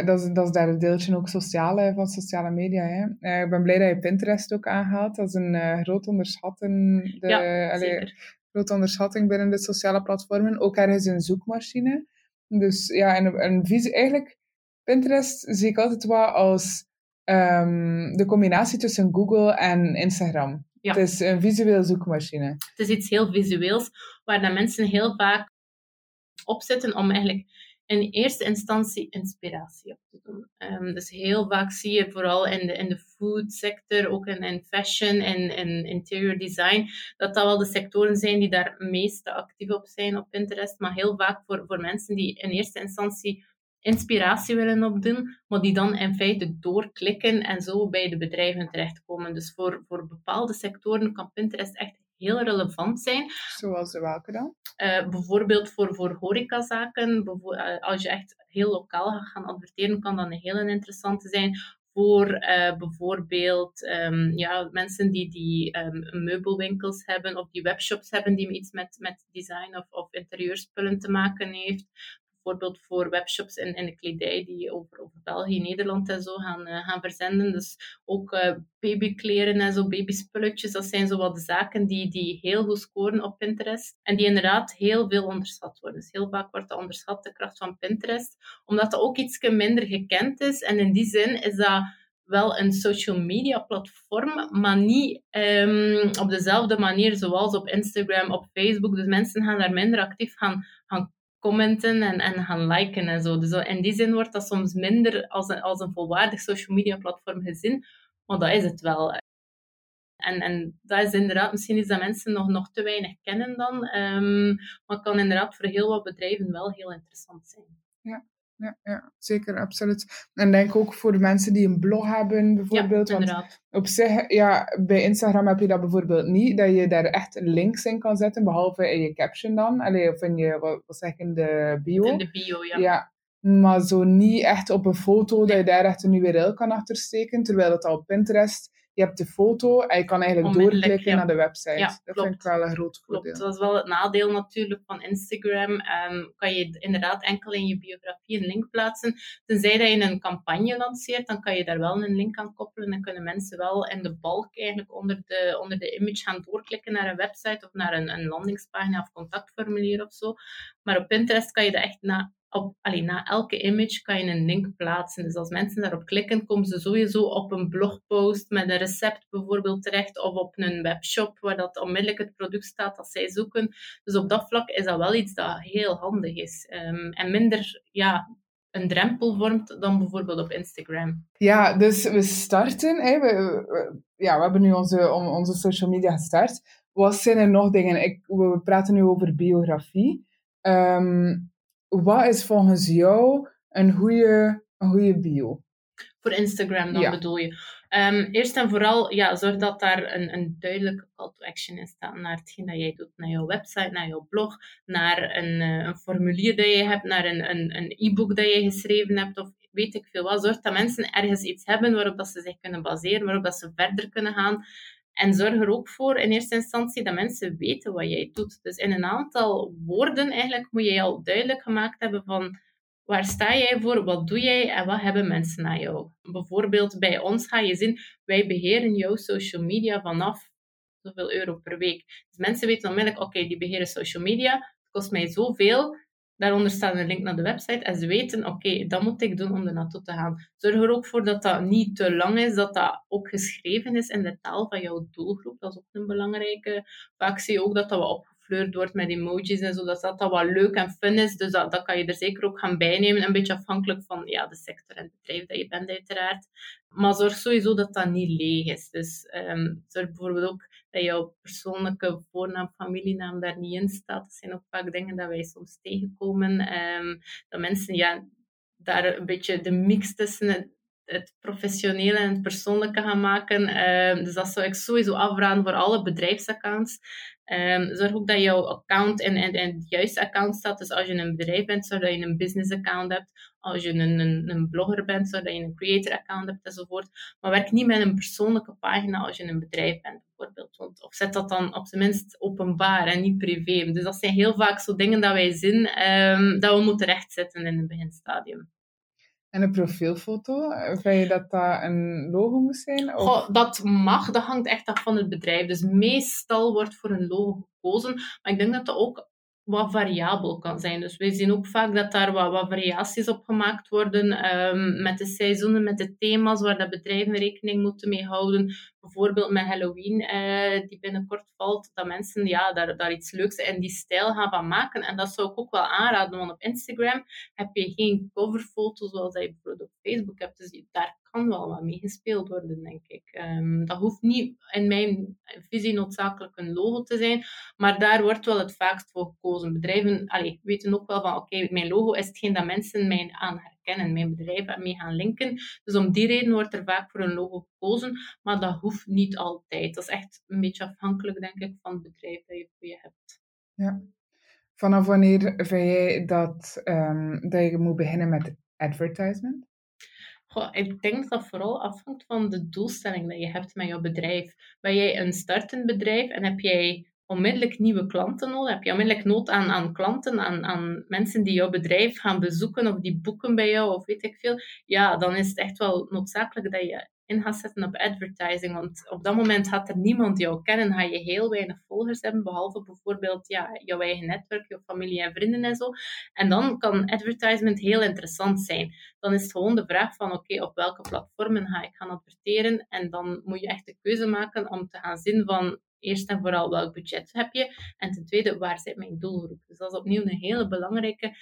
uh, dat, is, dat is daar het deeltje ook sociale, van sociale media. Hè. Uh, ik ben blij dat je Pinterest ook aanhaalt. Dat is een uh, groot onderschatting. De, ja, allee, grote onderschatting binnen de sociale platformen. Ook ergens een zoekmachine. Dus ja, en, en visie, eigenlijk, Pinterest zie ik altijd wel als um, de combinatie tussen Google en Instagram. Ja. Het is een visueel zoekmachine. Het is iets heel visueels, waar dat mensen heel vaak opzetten om eigenlijk in eerste instantie inspiratie op te doen. Um, dus heel vaak zie je vooral in de, in de food sector, ook in, in fashion en in interior design, dat dat wel de sectoren zijn die daar meest actief op zijn op Pinterest. Maar heel vaak voor, voor mensen die in eerste instantie inspiratie willen opdoen, maar die dan in feite doorklikken en zo bij de bedrijven terechtkomen. Dus voor, voor bepaalde sectoren kan Pinterest echt heel relevant zijn. Zoals welke dan? Uh, bijvoorbeeld voor, voor horecazaken. Uh, als je echt heel lokaal gaat gaan adverteren, kan dat een hele interessante zijn. Voor uh, bijvoorbeeld um, ja, mensen die, die um, meubelwinkels hebben of die webshops hebben die iets met, met design of, of interieurspullen te maken heeft bijvoorbeeld voor webshops in, in de kledij die over, over België, Nederland en zo gaan, uh, gaan verzenden. Dus ook uh, babykleren en zo, babyspulletjes, dat zijn zo wat zaken die, die heel goed scoren op Pinterest. En die inderdaad heel veel onderschat worden. Dus heel vaak wordt dat onderschat, de kracht van Pinterest, omdat dat ook iets minder gekend is. En in die zin is dat wel een social media platform, maar niet um, op dezelfde manier zoals op Instagram, op Facebook. Dus mensen gaan daar minder actief gaan, gaan commenten en, en gaan liken en zo. Dus in die zin wordt dat soms minder als een, als een volwaardig social media platform gezien, maar dat is het wel. En, en dat is inderdaad misschien iets dat mensen nog, nog te weinig kennen dan. Um, maar kan inderdaad voor heel wat bedrijven wel heel interessant zijn. Ja. Ja, ja, zeker, absoluut. En denk ook voor mensen die een blog hebben, bijvoorbeeld. Ja, want op zich, ja, bij Instagram heb je dat bijvoorbeeld niet, dat je daar echt links in kan zetten, behalve in je caption dan. Allee, of in je, wat, wat zeg in de bio. In de bio, ja. ja. Maar zo niet echt op een foto, dat je daar echt een URL kan achtersteken, terwijl dat al op Pinterest je hebt de foto en je kan eigenlijk doorklikken naar de website. Ja, dat klopt. vind ik wel een groot voordeel. Klopt, dat is wel het nadeel natuurlijk van Instagram. Um, kan je inderdaad enkel in je biografie een link plaatsen. Tenzij dat je een campagne lanceert, dan kan je daar wel een link aan koppelen en kunnen mensen wel in de balk eigenlijk onder de, onder de image gaan doorklikken naar een website of naar een, een landingspagina of contactformulier of zo. Maar op Pinterest kan je dat echt na op, allee, na elke image kan je een link plaatsen. Dus als mensen daarop klikken, komen ze sowieso op een blogpost met een recept bijvoorbeeld terecht, of op een webshop waar dat onmiddellijk het product staat dat zij zoeken. Dus op dat vlak is dat wel iets dat heel handig is. Um, en minder ja, een drempel vormt dan bijvoorbeeld op Instagram. Ja, dus we starten. Hè, we, ja, we hebben nu onze, onze social media gestart. Wat zijn er nog dingen? Ik, we praten nu over biografie. Um, wat is volgens jou een goede, een goede bio? Voor Instagram dan bedoel je. Um, eerst en vooral, ja, zorg dat daar een, een duidelijke call to action in staat naar hetgeen dat jij doet. Naar jouw website, naar jouw blog, naar een, uh, een formulier dat je hebt, naar een, een, een e-book dat je geschreven hebt of weet ik veel wat. Zorg dat mensen ergens iets hebben waarop dat ze zich kunnen baseren, waarop dat ze verder kunnen gaan. En zorg er ook voor in eerste instantie dat mensen weten wat jij doet. Dus in een aantal woorden eigenlijk moet je al duidelijk gemaakt hebben van waar sta jij voor, wat doe jij en wat hebben mensen aan jou. Bijvoorbeeld bij ons ga je zien, wij beheren jouw social media vanaf zoveel euro per week. Dus mensen weten onmiddellijk, oké, die beheren social media, het kost mij zoveel, Daaronder staat een link naar de website en ze weten, oké, dat moet ik doen om er naartoe te gaan. Zorg er ook voor dat dat niet te lang is, dat dat ook geschreven is in de taal van jouw doelgroep. Dat is ook een belangrijke. Vaak zie je ook dat dat wat opgefleurd wordt met emojis en zo, dat dat, dat wat leuk en fun is. Dus dat, dat kan je er zeker ook gaan bijnemen, een beetje afhankelijk van ja, de sector en het bedrijf dat je bent uiteraard. Maar zorg sowieso dat dat niet leeg is. Dus um, zorg bijvoorbeeld ook dat jouw persoonlijke voornaam, familienaam daar niet in staat. Dat zijn ook vaak dingen dat wij soms tegenkomen. Um, dat mensen ja, daar een beetje de mix tussen het, professionele en het persoonlijke gaan maken. Um, dus dat zou ik sowieso afraden voor alle bedrijfsaccounts. Um, zorg ook dat jouw account in, in, in het juiste account staat. Dus als je een bedrijf bent, zorg dat je een business account hebt. Als je een, een, een blogger bent, zorg dat je een creator account hebt enzovoort. Maar werk niet met een persoonlijke pagina als je een bedrijf bent, bijvoorbeeld. Want, of zet dat dan op zijn minst openbaar en niet privé. Dus dat zijn heel vaak zo dingen dat wij zien um, dat we moeten rechtzetten in het beginstadium. En een profielfoto, vind je dat dat een logo moet zijn? Dat mag, dat hangt echt af van het bedrijf. Dus meestal wordt voor een logo gekozen. Maar ik denk dat dat ook wat variabel kan zijn. Dus wij zien ook vaak dat daar wat, variaties op gemaakt worden um, met de seizoenen, met de thema's waar dat bedrijven rekening moeten mee houden. Bijvoorbeeld met Halloween, uh, die binnenkort valt, dat mensen ja, daar, daar iets leuks in die stijl gaan van maken. En dat zou ik ook wel aanraden, want op Instagram heb je geen coverfoto zoals je bijvoorbeeld op Facebook hebt. Dus daar kan wel wat mee gespeeld worden, denk ik. Um, dat hoeft niet in mijn visie noodzakelijk een logo te zijn, maar daar wordt wel het vaakst voor gekozen. Bedrijven allee, weten ook wel van, oké, mijn logo is hetgeen dat mensen mij aan herkennen, mijn bedrijf mee gaan linken. Dus om die reden wordt er vaak voor een logo gekozen, maar dat hoeft niet altijd. Dat is echt een beetje afhankelijk, denk ik, van het bedrijf dat je voor je hebt. Ja. Vanaf wanneer vind jij dat, um, dat je moet beginnen met advertisement? Goh, ik denk dat dat vooral afhangt van de doelstelling die je hebt met jouw bedrijf. Ben jij een startend bedrijf en heb jij onmiddellijk nieuwe klanten nodig? Heb je onmiddellijk nood aan, aan klanten, aan, aan mensen die jouw bedrijf gaan bezoeken of die boeken bij jou of weet ik veel? Ja, dan is het echt wel noodzakelijk dat je in gaat zetten op advertising. Want op dat moment gaat er niemand jou kennen, ga je heel weinig volgers hebben, behalve bijvoorbeeld ja, jouw eigen netwerk, jouw familie en vrienden en zo. En dan kan advertisement heel interessant zijn. Dan is het gewoon de vraag van, oké, op welke platformen ga ik gaan adverteren? En dan moet je echt de keuze maken om te gaan zien van, eerst en vooral welk budget heb je? En ten tweede, waar zit mijn doelgroep? Dus dat is opnieuw een hele belangrijke.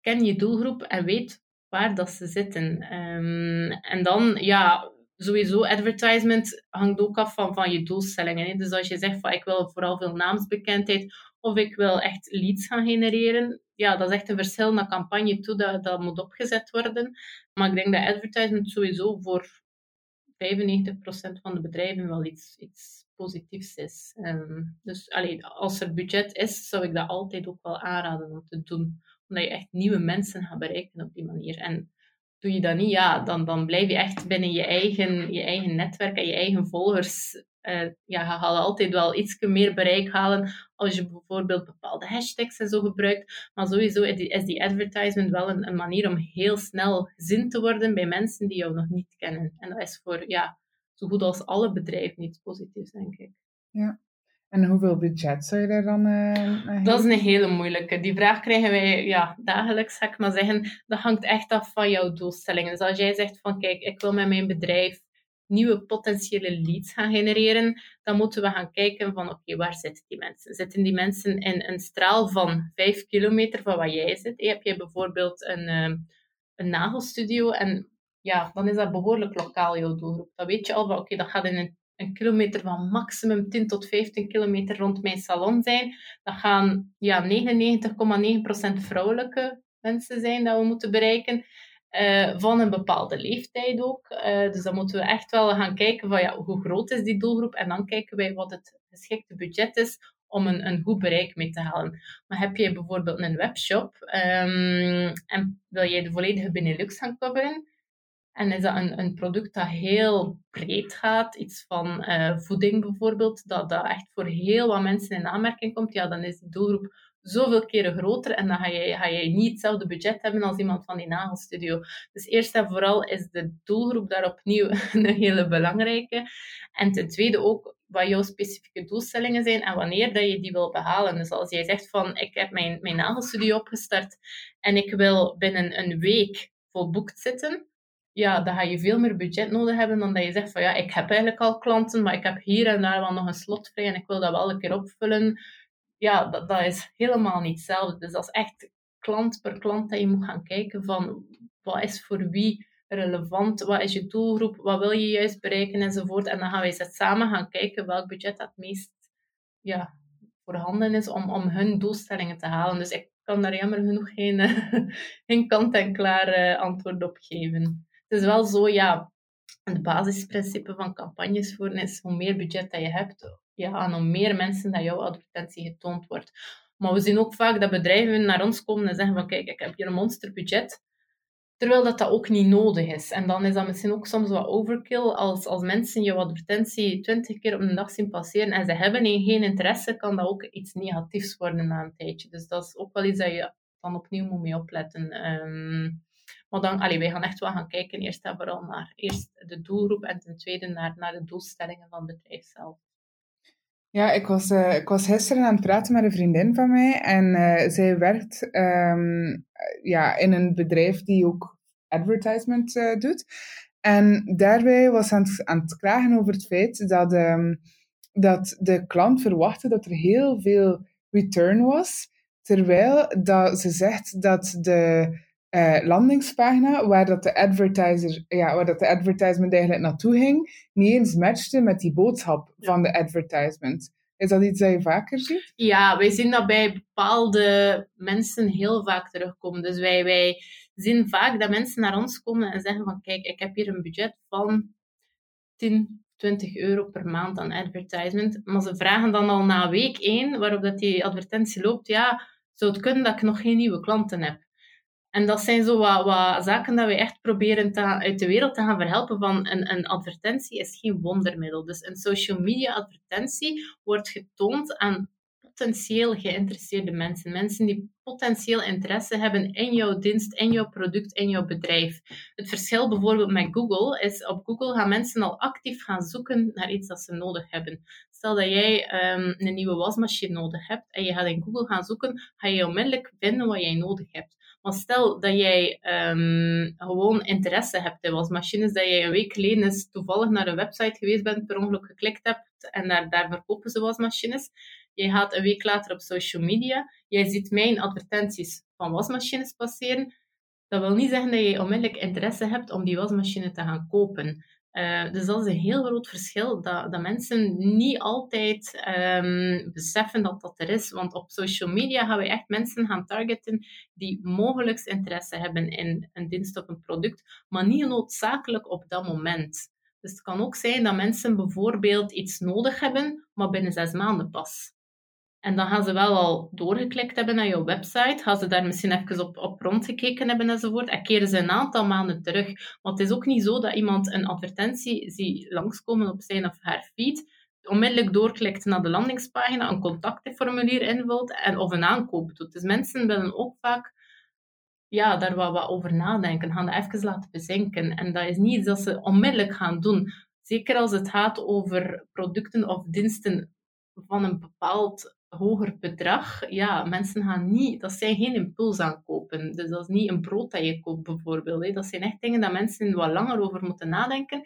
Ken je doelgroep en weet waar dat ze zitten. Um, en dan, ja, sowieso, advertisement hangt ook af van, van je doelstellingen. Hè. Dus als je zegt van ik wil vooral veel naamsbekendheid of ik wil echt leads gaan genereren, ja, dat is echt een verschil naar campagne toe dat, dat moet opgezet worden. Maar ik denk dat advertisement sowieso voor 95% van de bedrijven wel iets, iets positiefs is. Ehm, dus allee, als er budget is, zou ik dat altijd ook wel aanraden om te doen. Omdat je echt nieuwe mensen gaat bereiken op die manier. En doe je dat niet, ja, dan, dan blijf je echt binnen je eigen, je eigen netwerk en je eigen volgers. Uh, ja, je gaat altijd wel iets meer bereik halen als je bijvoorbeeld bepaalde hashtags en zo gebruikt. Maar sowieso is die advertisement wel een, een manier om heel snel gezien te worden bij mensen die jou nog niet kennen. En dat is voor ja, zo goed als alle bedrijven iets positiefs, denk ik. Ja. En hoeveel budget zou je daar dan uh, Dat is een hele moeilijke. Die vraag krijgen wij ja, dagelijks, zou ik maar zeggen. Dat hangt echt af van jouw doelstellingen. Dus als jij zegt van, kijk, ik wil met mijn bedrijf nieuwe potentiële leads gaan genereren, dan moeten we gaan kijken van, oké, waar zitten die mensen? Zitten die mensen in een straal van 5 kilometer van waar jij zit? Heb je bijvoorbeeld een, uh, een nagelstudio en ja, dan is dat behoorlijk lokaal, jouw doelgroep. Dan weet je al oké, dat gaat in een kilometer van maximum 10 tot 15 kilometer rond mijn salon zijn. Dat gaan ja, 99,9% vrouwelijke mensen zijn dat we moeten bereiken. Uh, van een bepaalde leeftijd ook. Uh, dus dan moeten we echt wel gaan kijken van ja, hoe groot is die doelgroep en dan kijken wij wat het geschikte budget is om een, een goed bereik mee te halen. Maar heb je bijvoorbeeld een webshop um, en wil jij de volledige Benelux gaan coveren, en is dat een, een product dat heel breed gaat, iets van uh, voeding bijvoorbeeld, dat, dat echt voor heel wat mensen in aanmerking komt, ja, dan is die doelgroep zoveel keren groter en dan ga je, ga je niet hetzelfde budget hebben als iemand van die nagelstudio. Dus eerst en vooral is de doelgroep daar opnieuw [LAUGHS] een hele belangrijke. En ten tweede ook wat jouw specifieke doelstellingen zijn en wanneer dat je die wil behalen. Dus als jij zegt van, ik heb mijn, mijn nagelstudio opgestart en ik wil binnen een week volboekt zitten, ja, dan ga je veel meer budget nodig hebben dan dat je zegt van ja, ik heb eigenlijk al klanten, maar ik heb hier en daar wel nog een slot vrij en ik wil dat wel een keer opvullen. Ja, dat, dat is helemaal niet hetzelfde. Dus dat is echt klant per klant dat je moet gaan kijken van wat is voor wie relevant, wat is je doelgroep, wat wil je juist bereiken enzovoort. En dan gaan wij samen gaan kijken welk budget het meest ja, voorhanden is om, om hun doelstellingen te halen. Dus ik kan daar jammer genoeg geen, [LAUGHS] geen kant-en-klaar eh, antwoord op geven het is wel zo, ja, het basisprincipe van campagnes voeren is hoe meer budget dat je hebt, ja, en hoe meer mensen dat jouw advertentie getoond wordt. Maar we zien ook vaak dat bedrijven naar ons komen en zeggen van kijk, ik heb hier een monsterbudget, terwijl dat, dat ook niet nodig is. En dan is dat misschien ook soms wat overkill als, als mensen jouw advertentie twintig keer op een dag zien passeren en ze hebben geen interesse, kan dat ook iets negatiefs worden na een tijdje. Dus dat is ook wel iets dat je dan opnieuw moet mee opletten. Um, maar dan, allee, wij gaan echt wel gaan kijken, eerst en vooral naar eerst de doelgroep en ten tweede naar, naar de doelstellingen van het bedrijf zelf. Ja, ik was, uh, ik was gisteren aan het praten met een vriendin van mij en uh, zij werkt um, ja, in een bedrijf die ook advertisement uh, doet. En daarbij was ze aan het, aan het klagen over het feit dat, um, dat de klant verwachtte dat er heel veel return was, terwijl dat ze zegt dat de uh, landingspagina waar dat de advertiser, ja, waar dat de advertisement eigenlijk naartoe ging, niet eens matchte met die boodschap van de advertisement. Is dat iets dat je vaker ziet? Ja, wij zien dat bij bepaalde mensen heel vaak terugkomen. Dus wij, wij zien vaak dat mensen naar ons komen en zeggen van kijk, ik heb hier een budget van 10, 20 euro per maand aan advertisement. Maar ze vragen dan al na week 1, waarop dat die advertentie loopt, ja, zou het kunnen dat ik nog geen nieuwe klanten heb? En dat zijn zo wat, wat zaken dat we echt proberen te, uit de wereld te gaan verhelpen. Van een, een advertentie is geen wondermiddel. Dus een social media advertentie wordt getoond aan potentieel geïnteresseerde mensen. Mensen die potentieel interesse hebben in jouw dienst, in jouw product, in jouw bedrijf. Het verschil bijvoorbeeld met Google is, op Google gaan mensen al actief gaan zoeken naar iets dat ze nodig hebben. Stel dat jij um, een nieuwe wasmachine nodig hebt en je gaat in Google gaan zoeken, ga je onmiddellijk vinden wat jij nodig hebt. Maar stel dat jij um, gewoon interesse hebt in wasmachines, dat jij een week geleden toevallig naar een website geweest bent, per ongeluk geklikt hebt en daar, daar verkopen ze wasmachines. Je gaat een week later op social media, jij ziet mijn advertenties van wasmachines passeren. Dat wil niet zeggen dat je onmiddellijk interesse hebt om die wasmachine te gaan kopen. Uh, dus dat is een heel groot verschil, dat, dat mensen niet altijd um, beseffen dat dat er is. Want op social media gaan we echt mensen gaan targeten die mogelijk interesse hebben in een dienst of een product, maar niet noodzakelijk op dat moment. Dus het kan ook zijn dat mensen bijvoorbeeld iets nodig hebben, maar binnen zes maanden pas. En dan gaan ze wel al doorgeklikt hebben naar jouw website, gaan ze daar misschien even op, op rondgekeken hebben enzovoort, en keren ze een aantal maanden terug. Want het is ook niet zo dat iemand een advertentie ziet langskomen op zijn of haar feed, onmiddellijk doorklikt naar de landingspagina, een contactformulier invult en of een aankoop doet. Dus mensen willen ook vaak ja, daar wat, wat over nadenken, gaan dat even laten bezinken. En dat is niet iets dat ze onmiddellijk gaan doen. Zeker als het gaat over producten of diensten van een bepaald hoger bedrag, ja, mensen gaan niet, dat zijn geen impuls aankopen. Dus dat is niet een brood dat je koopt bijvoorbeeld. Hè. Dat zijn echt dingen dat mensen wat langer over moeten nadenken.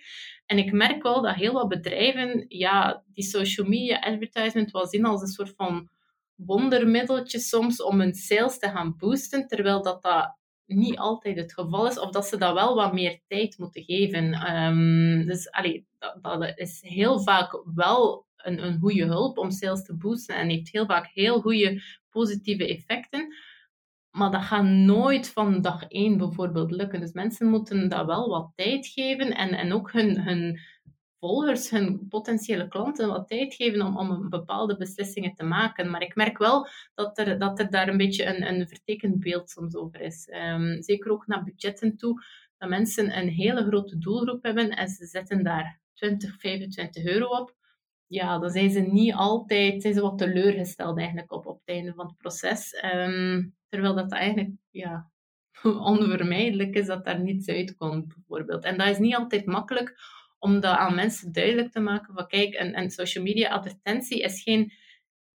En ik merk wel dat heel wat bedrijven, ja, die social media advertisement wel zien als een soort van wondermiddeltje soms om hun sales te gaan boosten, terwijl dat, dat niet altijd het geval is, of dat ze dat wel wat meer tijd moeten geven. Um, dus allee, dat is heel vaak wel een, een goede hulp om sales te boosten en heeft heel vaak heel goede positieve effecten. Maar dat gaat nooit van dag één bijvoorbeeld lukken. Dus mensen moeten dat wel wat tijd geven en, en ook hun, hun volgers, hun potentiële klanten wat tijd geven om, om bepaalde beslissingen te maken. Maar ik merk wel dat er, dat er daar een beetje een, een vertekend beeld soms over is. Ehm, zeker ook naar budgetten toe, dat mensen een hele grote doelgroep hebben en ze zetten daar 20, 25 euro op ja, dan zijn ze niet altijd, zijn ze wat teleurgesteld eigenlijk op, op het einde van het proces. Ehm, terwijl dat eigenlijk, ja, [LAUGHS] onvermijdelijk is dat daar niets uitkomt, bijvoorbeeld. En dat is niet altijd makkelijk om dat aan mensen duidelijk te maken van kijk, een, een social media advertentie is geen,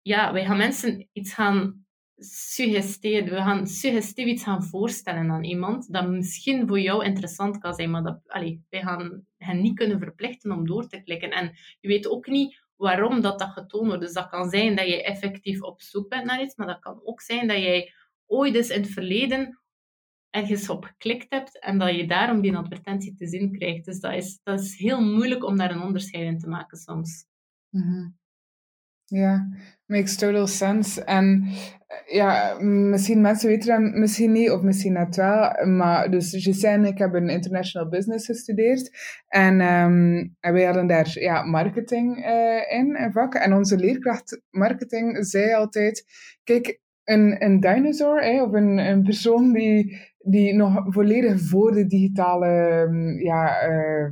ja, wij gaan mensen iets gaan suggesteren, we gaan suggestief iets gaan voorstellen aan iemand dat misschien voor jou interessant kan zijn, maar dat, allee, wij gaan hen niet kunnen verplichten om door te klikken. En je weet ook niet waarom dat, dat getoond wordt. Dus dat kan zijn dat je effectief op zoek bent naar iets, maar dat kan ook zijn dat jij ooit eens in het verleden ergens op geklikt hebt en dat je daarom die advertentie te zien krijgt. Dus dat is, dat is heel moeilijk om daar een onderscheid in te maken soms. Mm Ja, makes total sense. En eh, ja, misschien mensen weten dat misschien niet, of misschien net wel. Maar dus Giselle en ik hebben international business gestudeerd. En, um, en wij hadden daar ja, marketing uh, in, een vak. En onze leerkracht marketing zei altijd, kijk, een, een dinosaur, hè, of een, een persoon die, die nog volledig voor de digitale um, ja, uh,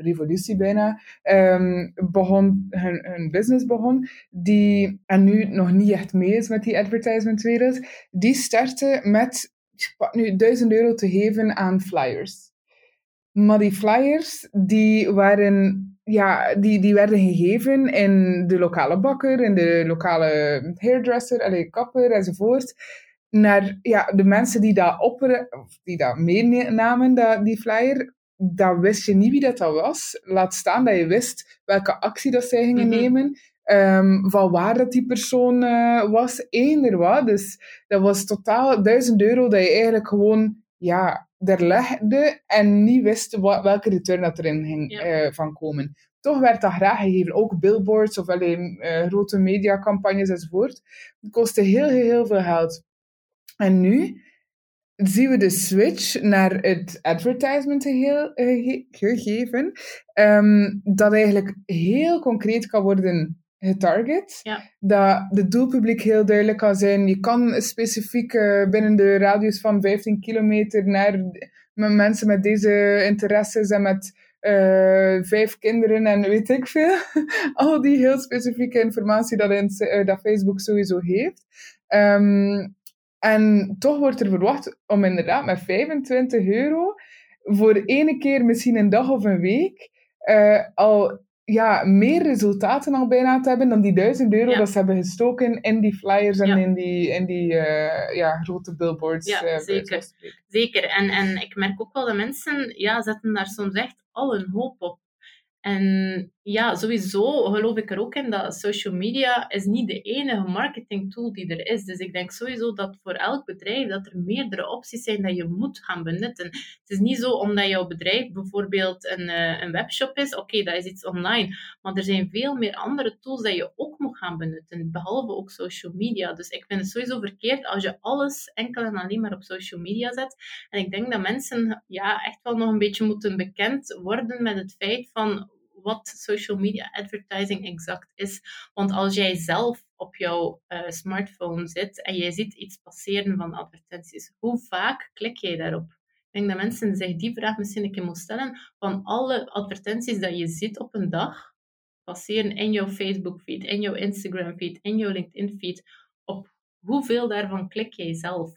revolutie bijna, um, begon, hun, business begon, die, en nu nog niet echt mee is met die advertisementwereld, die startte met nu 1000 euro te geven aan flyers. Maar die flyers, die waren ja, die, die werden gegeven in de lokale bakker, in de lokale hairdresser, allee, kapper enzovoort. Naar ja, de mensen die dat, opperen, die dat meenamen, dat, die flyer, dan wist je niet wie dat, dat was. Laat staan dat je wist welke actie dat zij gingen mhm. nemen. Um, van waar dat die persoon uh, was, eender wat. Dus dat was totaal 1000 euro dat je eigenlijk gewoon ja, er legde en niet wist wat, welke return dat erin ging uh, van komen. Toch werd dat graag gegeven. Ook billboards of alleen uh, grote mediacampagnes enzovoort. Het kostte heel, heel, heel veel geld. En nu zien we de switch naar het advertisement geheel, uh, gegeven, um, dat eigenlijk heel concreet kan worden getarget. Ja. Dat de doelpubliek heel duidelijk kan zijn. Je kan specifiek uh, binnen de radius van 15 kilometer naar mensen met deze interesses en met uh, vijf kinderen en weet ik veel. [LAUGHS] Al die heel specifieke informatie dat, in, uh, dat Facebook sowieso heeft. Um, en toch wordt er verwacht om inderdaad met 25 euro voor ene keer misschien een dag of een week uh, al ja, meer resultaten al bijna te hebben dan die 1000 euro dat ze hebben gestoken in die flyers en in die, in die uh, ja, grote billboards. Ja, uh, zeker. zeker. En, en ik merk ook wel dat mensen ja, zetten daar soms echt al hun hoop op. En ja, sowieso geloof ik er ook in dat social media is niet de enige marketing tool die er is. Dus ik denk sowieso dat voor elk bedrijf dat er meerdere opties zijn dat je moet gaan benutten. Het is niet zo omdat jouw bedrijf bijvoorbeeld een, uh, een webshop is, oké, dat is iets online. Maar er zijn veel meer andere tools dat je ook moet gaan benutten, behalve ook social media. Dus ik vind het sowieso verkeerd als je alles enkel en alleen maar op social media zet. En ik denk dat mensen ja, echt wel nog een beetje moeten bekend worden met het feit van wat social media advertising exact is. Want als jij zelf op jouw uh, smartphone zit en jij ziet iets passeren van advertenties, hoe vaak klik jij daarop? Ik denk dat mensen zich die vraag misschien een keer moeten stellen. Van alle advertenties dat je ziet op een dag, passeren in jouw Facebook feed, in jouw Instagram feed, in jouw LinkedIn feed, op hoeveel daarvan klik jij zelf?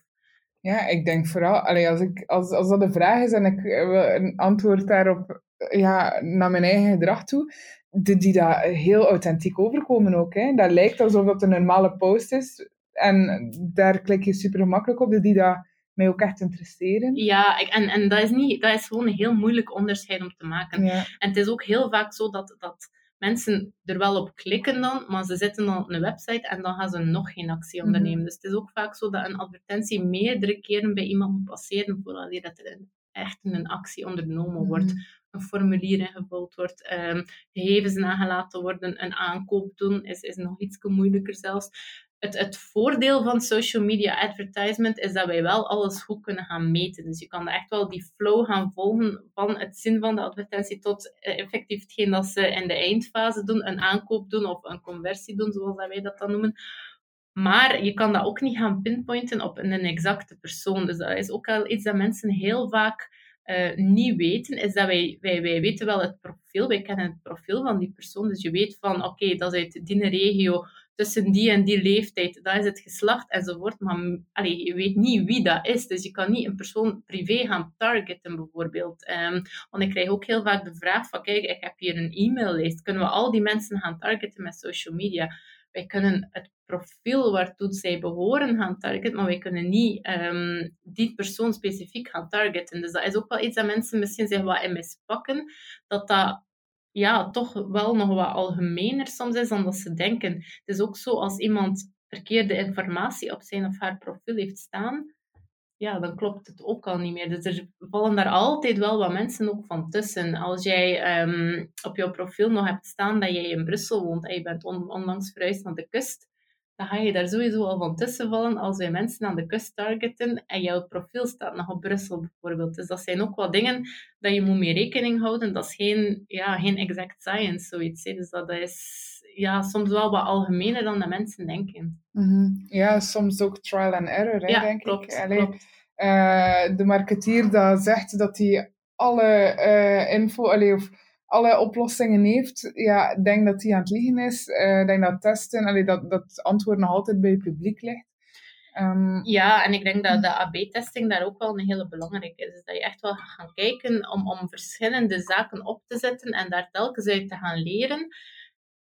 Ja, ik denk vooral, als, ik, als, als dat de vraag is en ik wil een antwoord daarop ja, naar mijn eigen gedrag toe, die, die daar heel authentiek overkomen ook. Hè. Dat lijkt alsof dat een normale post is. En daar klik je super gemakkelijk op, die dat mij ook echt interesseren. Ja, en, en dat, is niet, dat is gewoon een heel moeilijk onderscheid om te maken. En het is ook heel vaak zo dat, dat mensen er wel op klikken dan, maar ze zitten dan op een website en dan gaan ze nog geen actie mhm. ondernemen. Dus het is ook vaak zo dat een advertentie meerdere keren bij iemand moet passeren voordat er echt een actie ondernomen wordt. Een formulier ingevuld wordt, um, gegevens nagelaten worden, een aankoop doen, is, is nog iets moeilijker zelfs. Het, het voordeel van social media advertisement is dat wij wel alles goed kunnen gaan meten. Dus je kan echt wel die flow gaan volgen van het zin van de advertentie tot eh, effectief hetgeen dat ze in de eindfase doen, een aankoop doen of een conversie doen, zoals wij dat dan noemen. Maar je kan dat ook niet gaan pinpointen op een exacte persoon. Dus dat is ook al iets dat mensen heel vaak uh, niet weten, is dat wij, wij, wij weten wel het profiel, wij kennen het profiel van die persoon. Dus je weet van, oké, dat is uit die regio, tussen die en die leeftijd, dat is het geslacht enzovoort. Maar allee, je weet niet wie dat is, dus je kan niet een persoon privé gaan targeten bijvoorbeeld. Um, want ik krijg ook heel vaak de vraag van, kijk, ik heb hier een e-maillijst, kunnen we al die mensen gaan targeten met social media? Wij kunnen het profiel waartoe zij behoren gaan targeten, maar wij kunnen niet um, die persoon specifiek gaan targeten. Dus dat is ook wel iets dat mensen misschien zich wat in mispakken, dat dat ja, toch wel nog wat algemener soms is dan dat ze denken. Het is ook zo als iemand verkeerde informatie op zijn of haar profiel heeft staan, ja, dan klopt het ook al niet meer. Dus er vallen daar altijd wel wat mensen ook van tussen. Als jij um, op jouw profiel nog hebt staan dat jij in Brussel woont en je bent onlangs verhuisd naar de kust, dan ga je daar sowieso al van tussen vallen als wij mensen aan de kust targeten en jouw profiel staat nog op Brussel bijvoorbeeld. Dus dat zijn ook wel dingen dat je moet mee rekening houden. Dat is geen, ja, geen exact science, zoiets. Hè. Dus dat is ja, soms wel wat algemener dan de mensen denken. Mm Ja, soms ook trial and error, hè, ja, denk klopt, ik. klopt. Uh, de marketeer dat zegt dat hij alle uh, info, allee, of alle oplossingen heeft, ja, ik denk dat hij aan het liegen is. Uh, ik denk dat testen, allee, dat, dat het antwoord nog altijd bij het publiek ligt. Um, ja, en ik denk dat de AB-testing daar ook wel een hele belangrijke is. Dus dat je echt wel gaat gaan kijken om, om verschillende zaken op te zetten en daar telkens uit te gaan leren.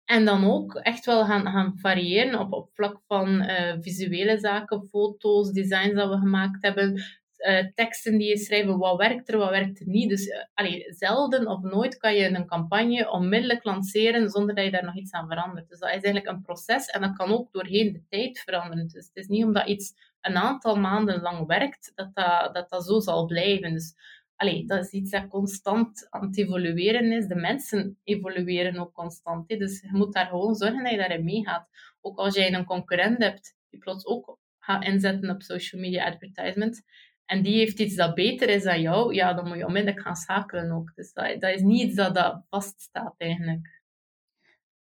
En dan ook echt wel gaan, gaan variëren op, op vlak van uh, visuele zaken, foto's, designs dat we gemaakt hebben, uh, teksten die je schrijft, wat werkt er, wat werkt er niet. Dus uh, zelden of nooit kan je een campagne onmiddellijk lanceren zonder dat je daar nog iets aan verandert. Dus dat is eigenlijk een proces en dat kan ook doorheen de tijd veranderen. Dus het is niet omdat iets een aantal maanden lang werkt, dat dat, dat, dat zo zal blijven. Dus allee, dat is iets dat constant aan het evolueren is. De mensen evolueren ook constant. Dus je moet daar gewoon zorgen dat je daarin meegaat. Ook als jij een concurrent hebt, die plots ook gaat inzetten op social media advertisement, en die heeft iets dat beter is dan jou, ja, dan moet je onmiddellijk gaan schakelen ook. Dus dat, dat is niet iets dat, dat vaststaat eigenlijk.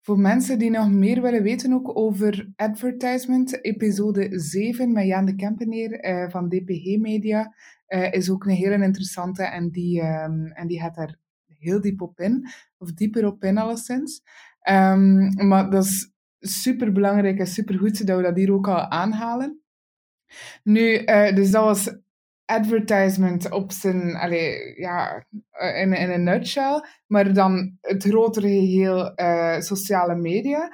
Voor mensen die nog meer willen weten ook over advertisement, episode 7 met Jan de Kempeneer uh, van DPG Media uh, is ook een hele interessante en die, um, en die gaat daar heel diep op in, of dieper op in alleszins. Um, maar dat is super belangrijk en super goed dat we dat hier ook al aanhalen. Nu, uh, dus dat was advertisement op zijn, ja, in, in een nutshell, maar dan het grotere geheel uh, sociale media.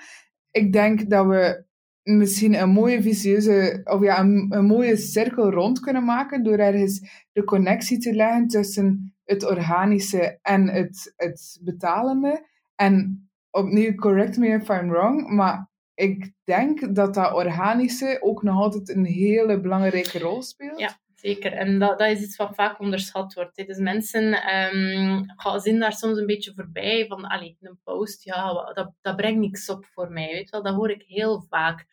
Ik denk dat we misschien een mooie vicieuze, of ja, een, een, mooie cirkel rond kunnen maken door ergens de connectie te leggen tussen het organische en het, het betalende. En opnieuw, correct me if I'm wrong, maar ik denk dat dat organische ook nog altijd een hele belangrijke rol speelt. Ja, zeker. En dat, dat is iets wat vaak onderschat wordt. Dus mensen um, gaan zien daar soms een beetje voorbij van, allee, een post, ja, dat, dat brengt niks op voor mij. Weet wel? Dat hoor ik heel vaak.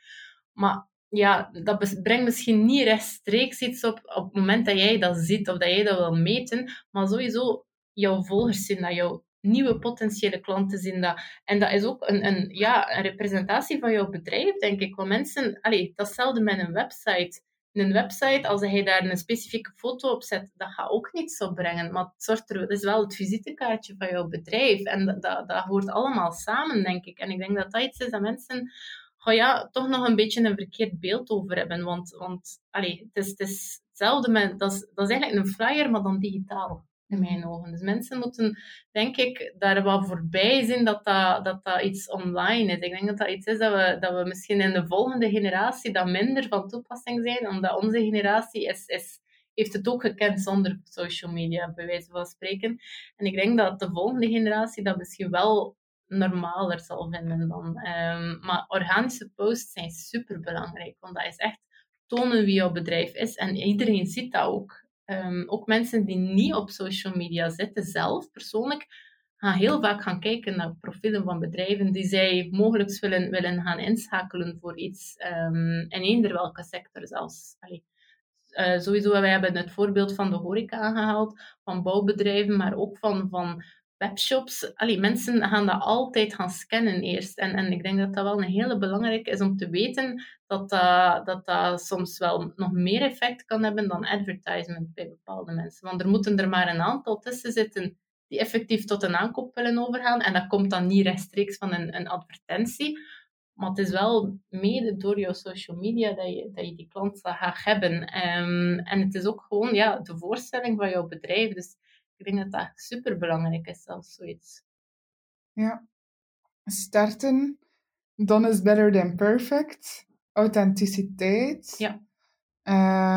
Maar ja, dat brengt misschien niet rechtstreeks iets op op het moment dat jij dat ziet of dat jij dat wil meten, maar sowieso jouw volgers zien dat, jouw nieuwe potentiële klanten zien dat. En dat is ook een, een, ja, een representatie van jouw bedrijf, denk ik. Want mensen, allee, datzelfde met een website. Een website, als hij daar een specifieke foto op zet, dat gaat ook niets opbrengen. Maar het, zorgt er, is wel het visitekaartje van jouw bedrijf. En dat, dat, hoort allemaal samen, denk ik. En ik denk dat dat iets is dat mensen ga ja, toch nog een beetje een verkeerd beeld over hebben. Want, want allee, het, is, het is hetzelfde. Dat is, dat is eigenlijk een flyer, maar dan digitaal in mijn ogen. Dus mensen moeten, denk ik, daar wat voorbij zien dat dat, dat dat iets online is. Ik denk dat dat iets is dat we, dat we misschien in de volgende generatie dat minder van toepassing zijn, omdat onze generatie is, is, heeft het ook gekend zonder social media, bij wijze van spreken. En ik denk dat de volgende generatie dat misschien wel normaler zal vinden dan. Um, maar organische posts zijn super belangrijk, want dat is echt tonen wie jouw bedrijf is. En iedereen ziet dat ook. Um, ook mensen die niet op social media zitten, zelf persoonlijk, gaan heel vaak gaan kijken naar profielen van bedrijven die zij mogelijk willen, willen gaan inschakelen voor iets um, in eender welke sector zelfs. Uh, sowieso, wij hebben het voorbeeld van de horeca aangehaald, van bouwbedrijven, maar ook van, van webshops, allee, mensen gaan dat altijd gaan scannen eerst. En, en ik denk dat dat wel een hele belangrijke is om te weten dat dat, dat dat soms wel nog meer effect kan hebben dan advertisement bij bepaalde mensen. Want er moeten er maar een aantal tussen zitten die effectief tot een aankoop willen overgaan. En dat komt dan niet rechtstreeks van een, een advertentie. Maar het is wel mede door jouw social media dat je, dat je die klant gaat hebben. Um, en het is ook gewoon ja, de voorstelling van jouw bedrijf. Dus ik denk dat dat super belangrijk is, zelfs zoiets. Ja. Starten, dan is better than perfect. Authenticiteit. Ja.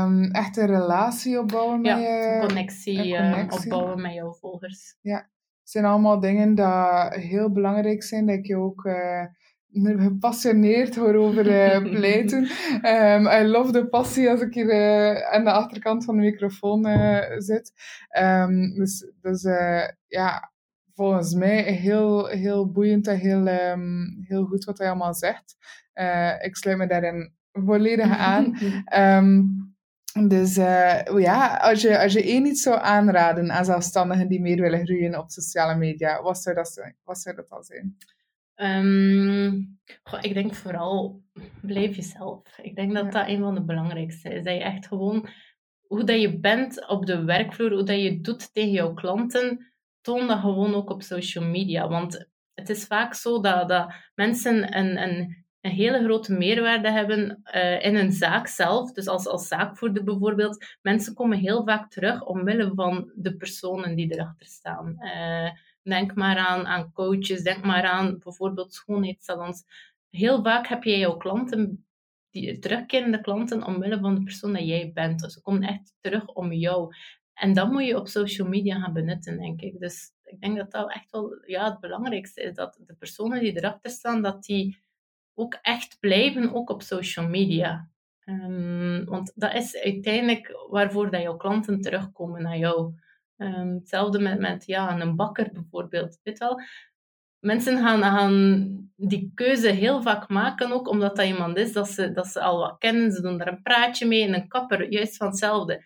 Um, echt een relatie opbouwen met je... Connectie, ehm, connectie. opbouwen met jouw volgers. Ja. Het zijn allemaal dingen die heel belangrijk zijn, dat ik je ook... Uh, gepassioneerd over uh, [LAUGHS] pleiten. Um, I love de passie als ik hier uh, aan de achterkant van de microfoon uh, zit. Um, dus dus ja, volgens mij heel, heel boeiend en heel, um, heel goed wat hij allemaal zegt. ik sluit me daarin volledig aan. [LAUGHS] dus ja, als je, als je één iets zou aanraden aan zelfstandigen die meer willen groeien op sociale media, wat zou dat, zijn? Wat zou dat dan zijn? Um, ik denk vooral, blijf jezelf. Ik denk dat dat een van de belangrijkste is. Dat je echt gewoon, hoe dat je bent op de werkvloer, hoe dat je doet tegen jouw klanten, toon dat gewoon ook op social media. Want het is vaak zo dat, dat mensen een, een, een hele grote meerwaarde hebben uh, in een zaak zelf. Dus als, als zaakvoerder bijvoorbeeld, mensen komen heel vaak terug omwille van de personen die erachter staan. Uh, Denk maar aan, aan coaches, denk maar aan bijvoorbeeld schoonheidssalons. Heel vaak heb jij jouw klanten, die terugkerende klanten, omwille van de persoon dat jij bent. Dus ze komen echt terug om jou. En dat moet je op social media gaan benutten, denk ik. Dus ik denk dat dat echt wel ja, het belangrijkste is. Dat de personen die erachter staan, dat die ook echt blijven, ook op social media. Um, want dat is uiteindelijk waarvoor dat jouw klanten terugkomen naar jou. Um, hetzelfde met, met ja, een bakker bijvoorbeeld. Weet wel? Mensen gaan, gaan die keuze heel vaak maken, ook omdat dat iemand is dat ze, dat ze al wat kennen. Ze doen daar een praatje mee en een kapper, juist van hetzelfde.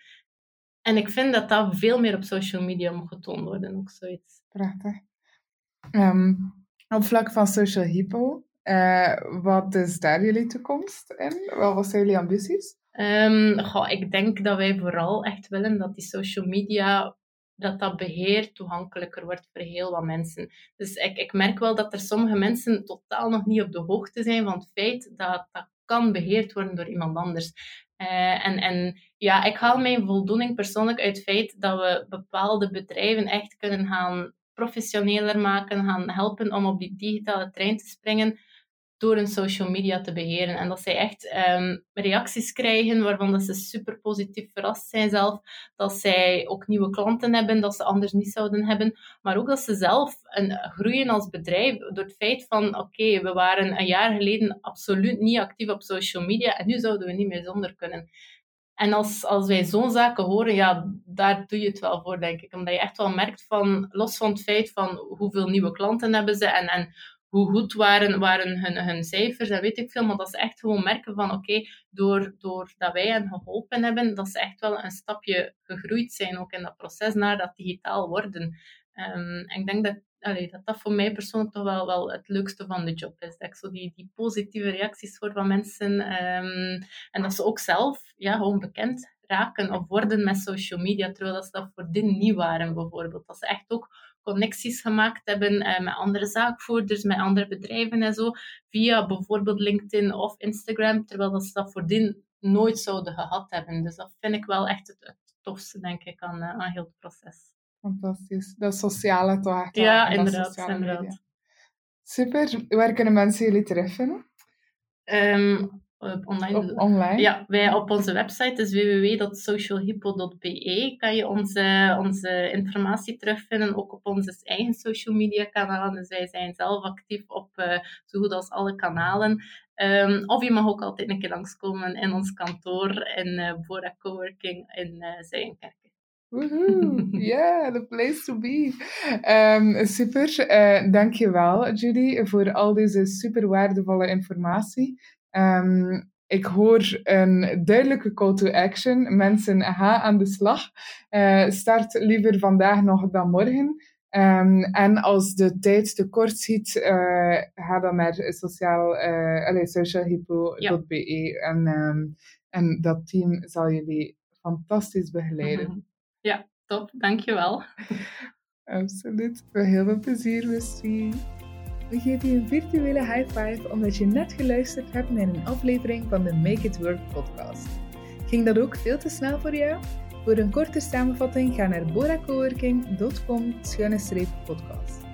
En ik vind dat dat veel meer op social media moet getoond worden, ook zoiets. Prachtig. Um, op vlak van Social Hypo, uh, wat is daar jullie toekomst in? Wat zijn jullie ambities? Um, goh, ik denk dat wij vooral echt willen dat die social media dat dat beheer toegankelijker wordt voor heel wat mensen. Dus ik, ik merk wel dat er sommige mensen totaal nog niet op de hoogte zijn van het feit dat dat kan beheerd worden door iemand anders. Uh, en, en ja, ik haal mijn voldoening persoonlijk uit het feit dat we bepaalde bedrijven echt kunnen gaan professioneler maken, gaan helpen om op die digitale trein te springen. Door hun social media te beheren. En dat zij echt um, reacties krijgen waarvan dat ze super positief verrast zijn zelf. Dat zij ook nieuwe klanten hebben, dat ze anders niet zouden hebben. Maar ook dat ze zelf een, groeien als bedrijf door het feit van, oké, we waren een jaar geleden absoluut niet actief op social media en nu zouden we niet meer zonder kunnen. En als, als wij zo'n zaken horen, ja, daar doe je het wel voor, denk ik. Omdat je echt wel merkt van, los van het feit van hoeveel nieuwe klanten hebben ze en, en hoe goed waren, waren hun, hun cijfers en weet ik veel, maar dat ze echt gewoon merken van oké, okay, door, doordat wij hen geholpen hebben, dat ze echt wel een stapje gegroeid zijn ook in dat proces naar dat digitaal worden. Um, en ik denk dat, dat dat voor mij persoonlijk toch wel, wel het leukste van de job is. Dat zo die, die positieve reacties hoor van mensen um, en dat ze ook zelf ja, gewoon bekend raken of worden met social media, terwijl dat ze dat voordien niet waren bijvoorbeeld. Dat ze echt ook connecties gemaakt hebben uh, met andere zaakvoerders, met andere bedrijven en zo, via bijvoorbeeld LinkedIn of Instagram, terwijl dat ze dat voordien nooit zouden gehad hebben. Dus dat vind ik wel echt het, het tofste, denk ik, aan, uh, aan heel het proces. Fantastisch. Dat sociale toch Ja, inderdaad. inderdaad. Super. Waar kunnen mensen jullie? Um, op online. Op online? Ja, wij op onze website is www.socialhippo.be kan je onze, onze informatie terugvinden, ook op onze eigen social media kanalen. Dus wij zijn zelf actief op uh, zo goed als alle kanalen. Um, of je mag ook altijd een keer langskomen in ons kantoor in uh, Bora Coworking in uh, Zijenkerken. Woehoe, [LAUGHS] yeah, the place to be. Um, super, uh, dankjewel Judy voor al deze super waardevolle informatie. Um, ik hoor een duidelijke call to action. Mensen, ga aan de slag. Uh, start liever vandaag nog dan morgen. Um, en als de tijd te kort ziet, uh, ga dan naar sociaal, uh, allez, socialhypo.be. Ja. En, um, en dat team zal jullie fantastisch begeleiden. Mm -hmm. Ja, top. Dankjewel. [LAUGHS] Absoluut. Heel veel plezier, Misty. We geven je een virtuele high five omdat je net geluisterd hebt naar een aflevering van de Make It Work podcast. Ging dat ook veel te snel voor jou? Voor een korte samenvatting ga naar boracoworking.com podcast.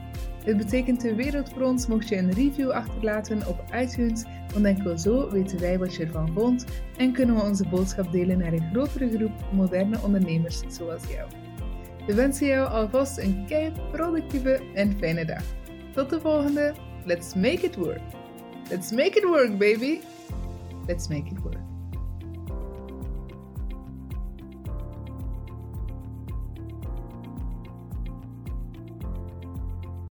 Dit betekent de wereld voor ons mocht je een review achterlaten op iTunes, want enkel zo weten wij wat je ervan vond en kunnen we onze boodschap delen naar een grotere groep moderne ondernemers zoals jou. We wensen jou alvast een kei productieve en fijne dag. Tot de volgende. Let's make it work. Let's make it work, baby. Let's make it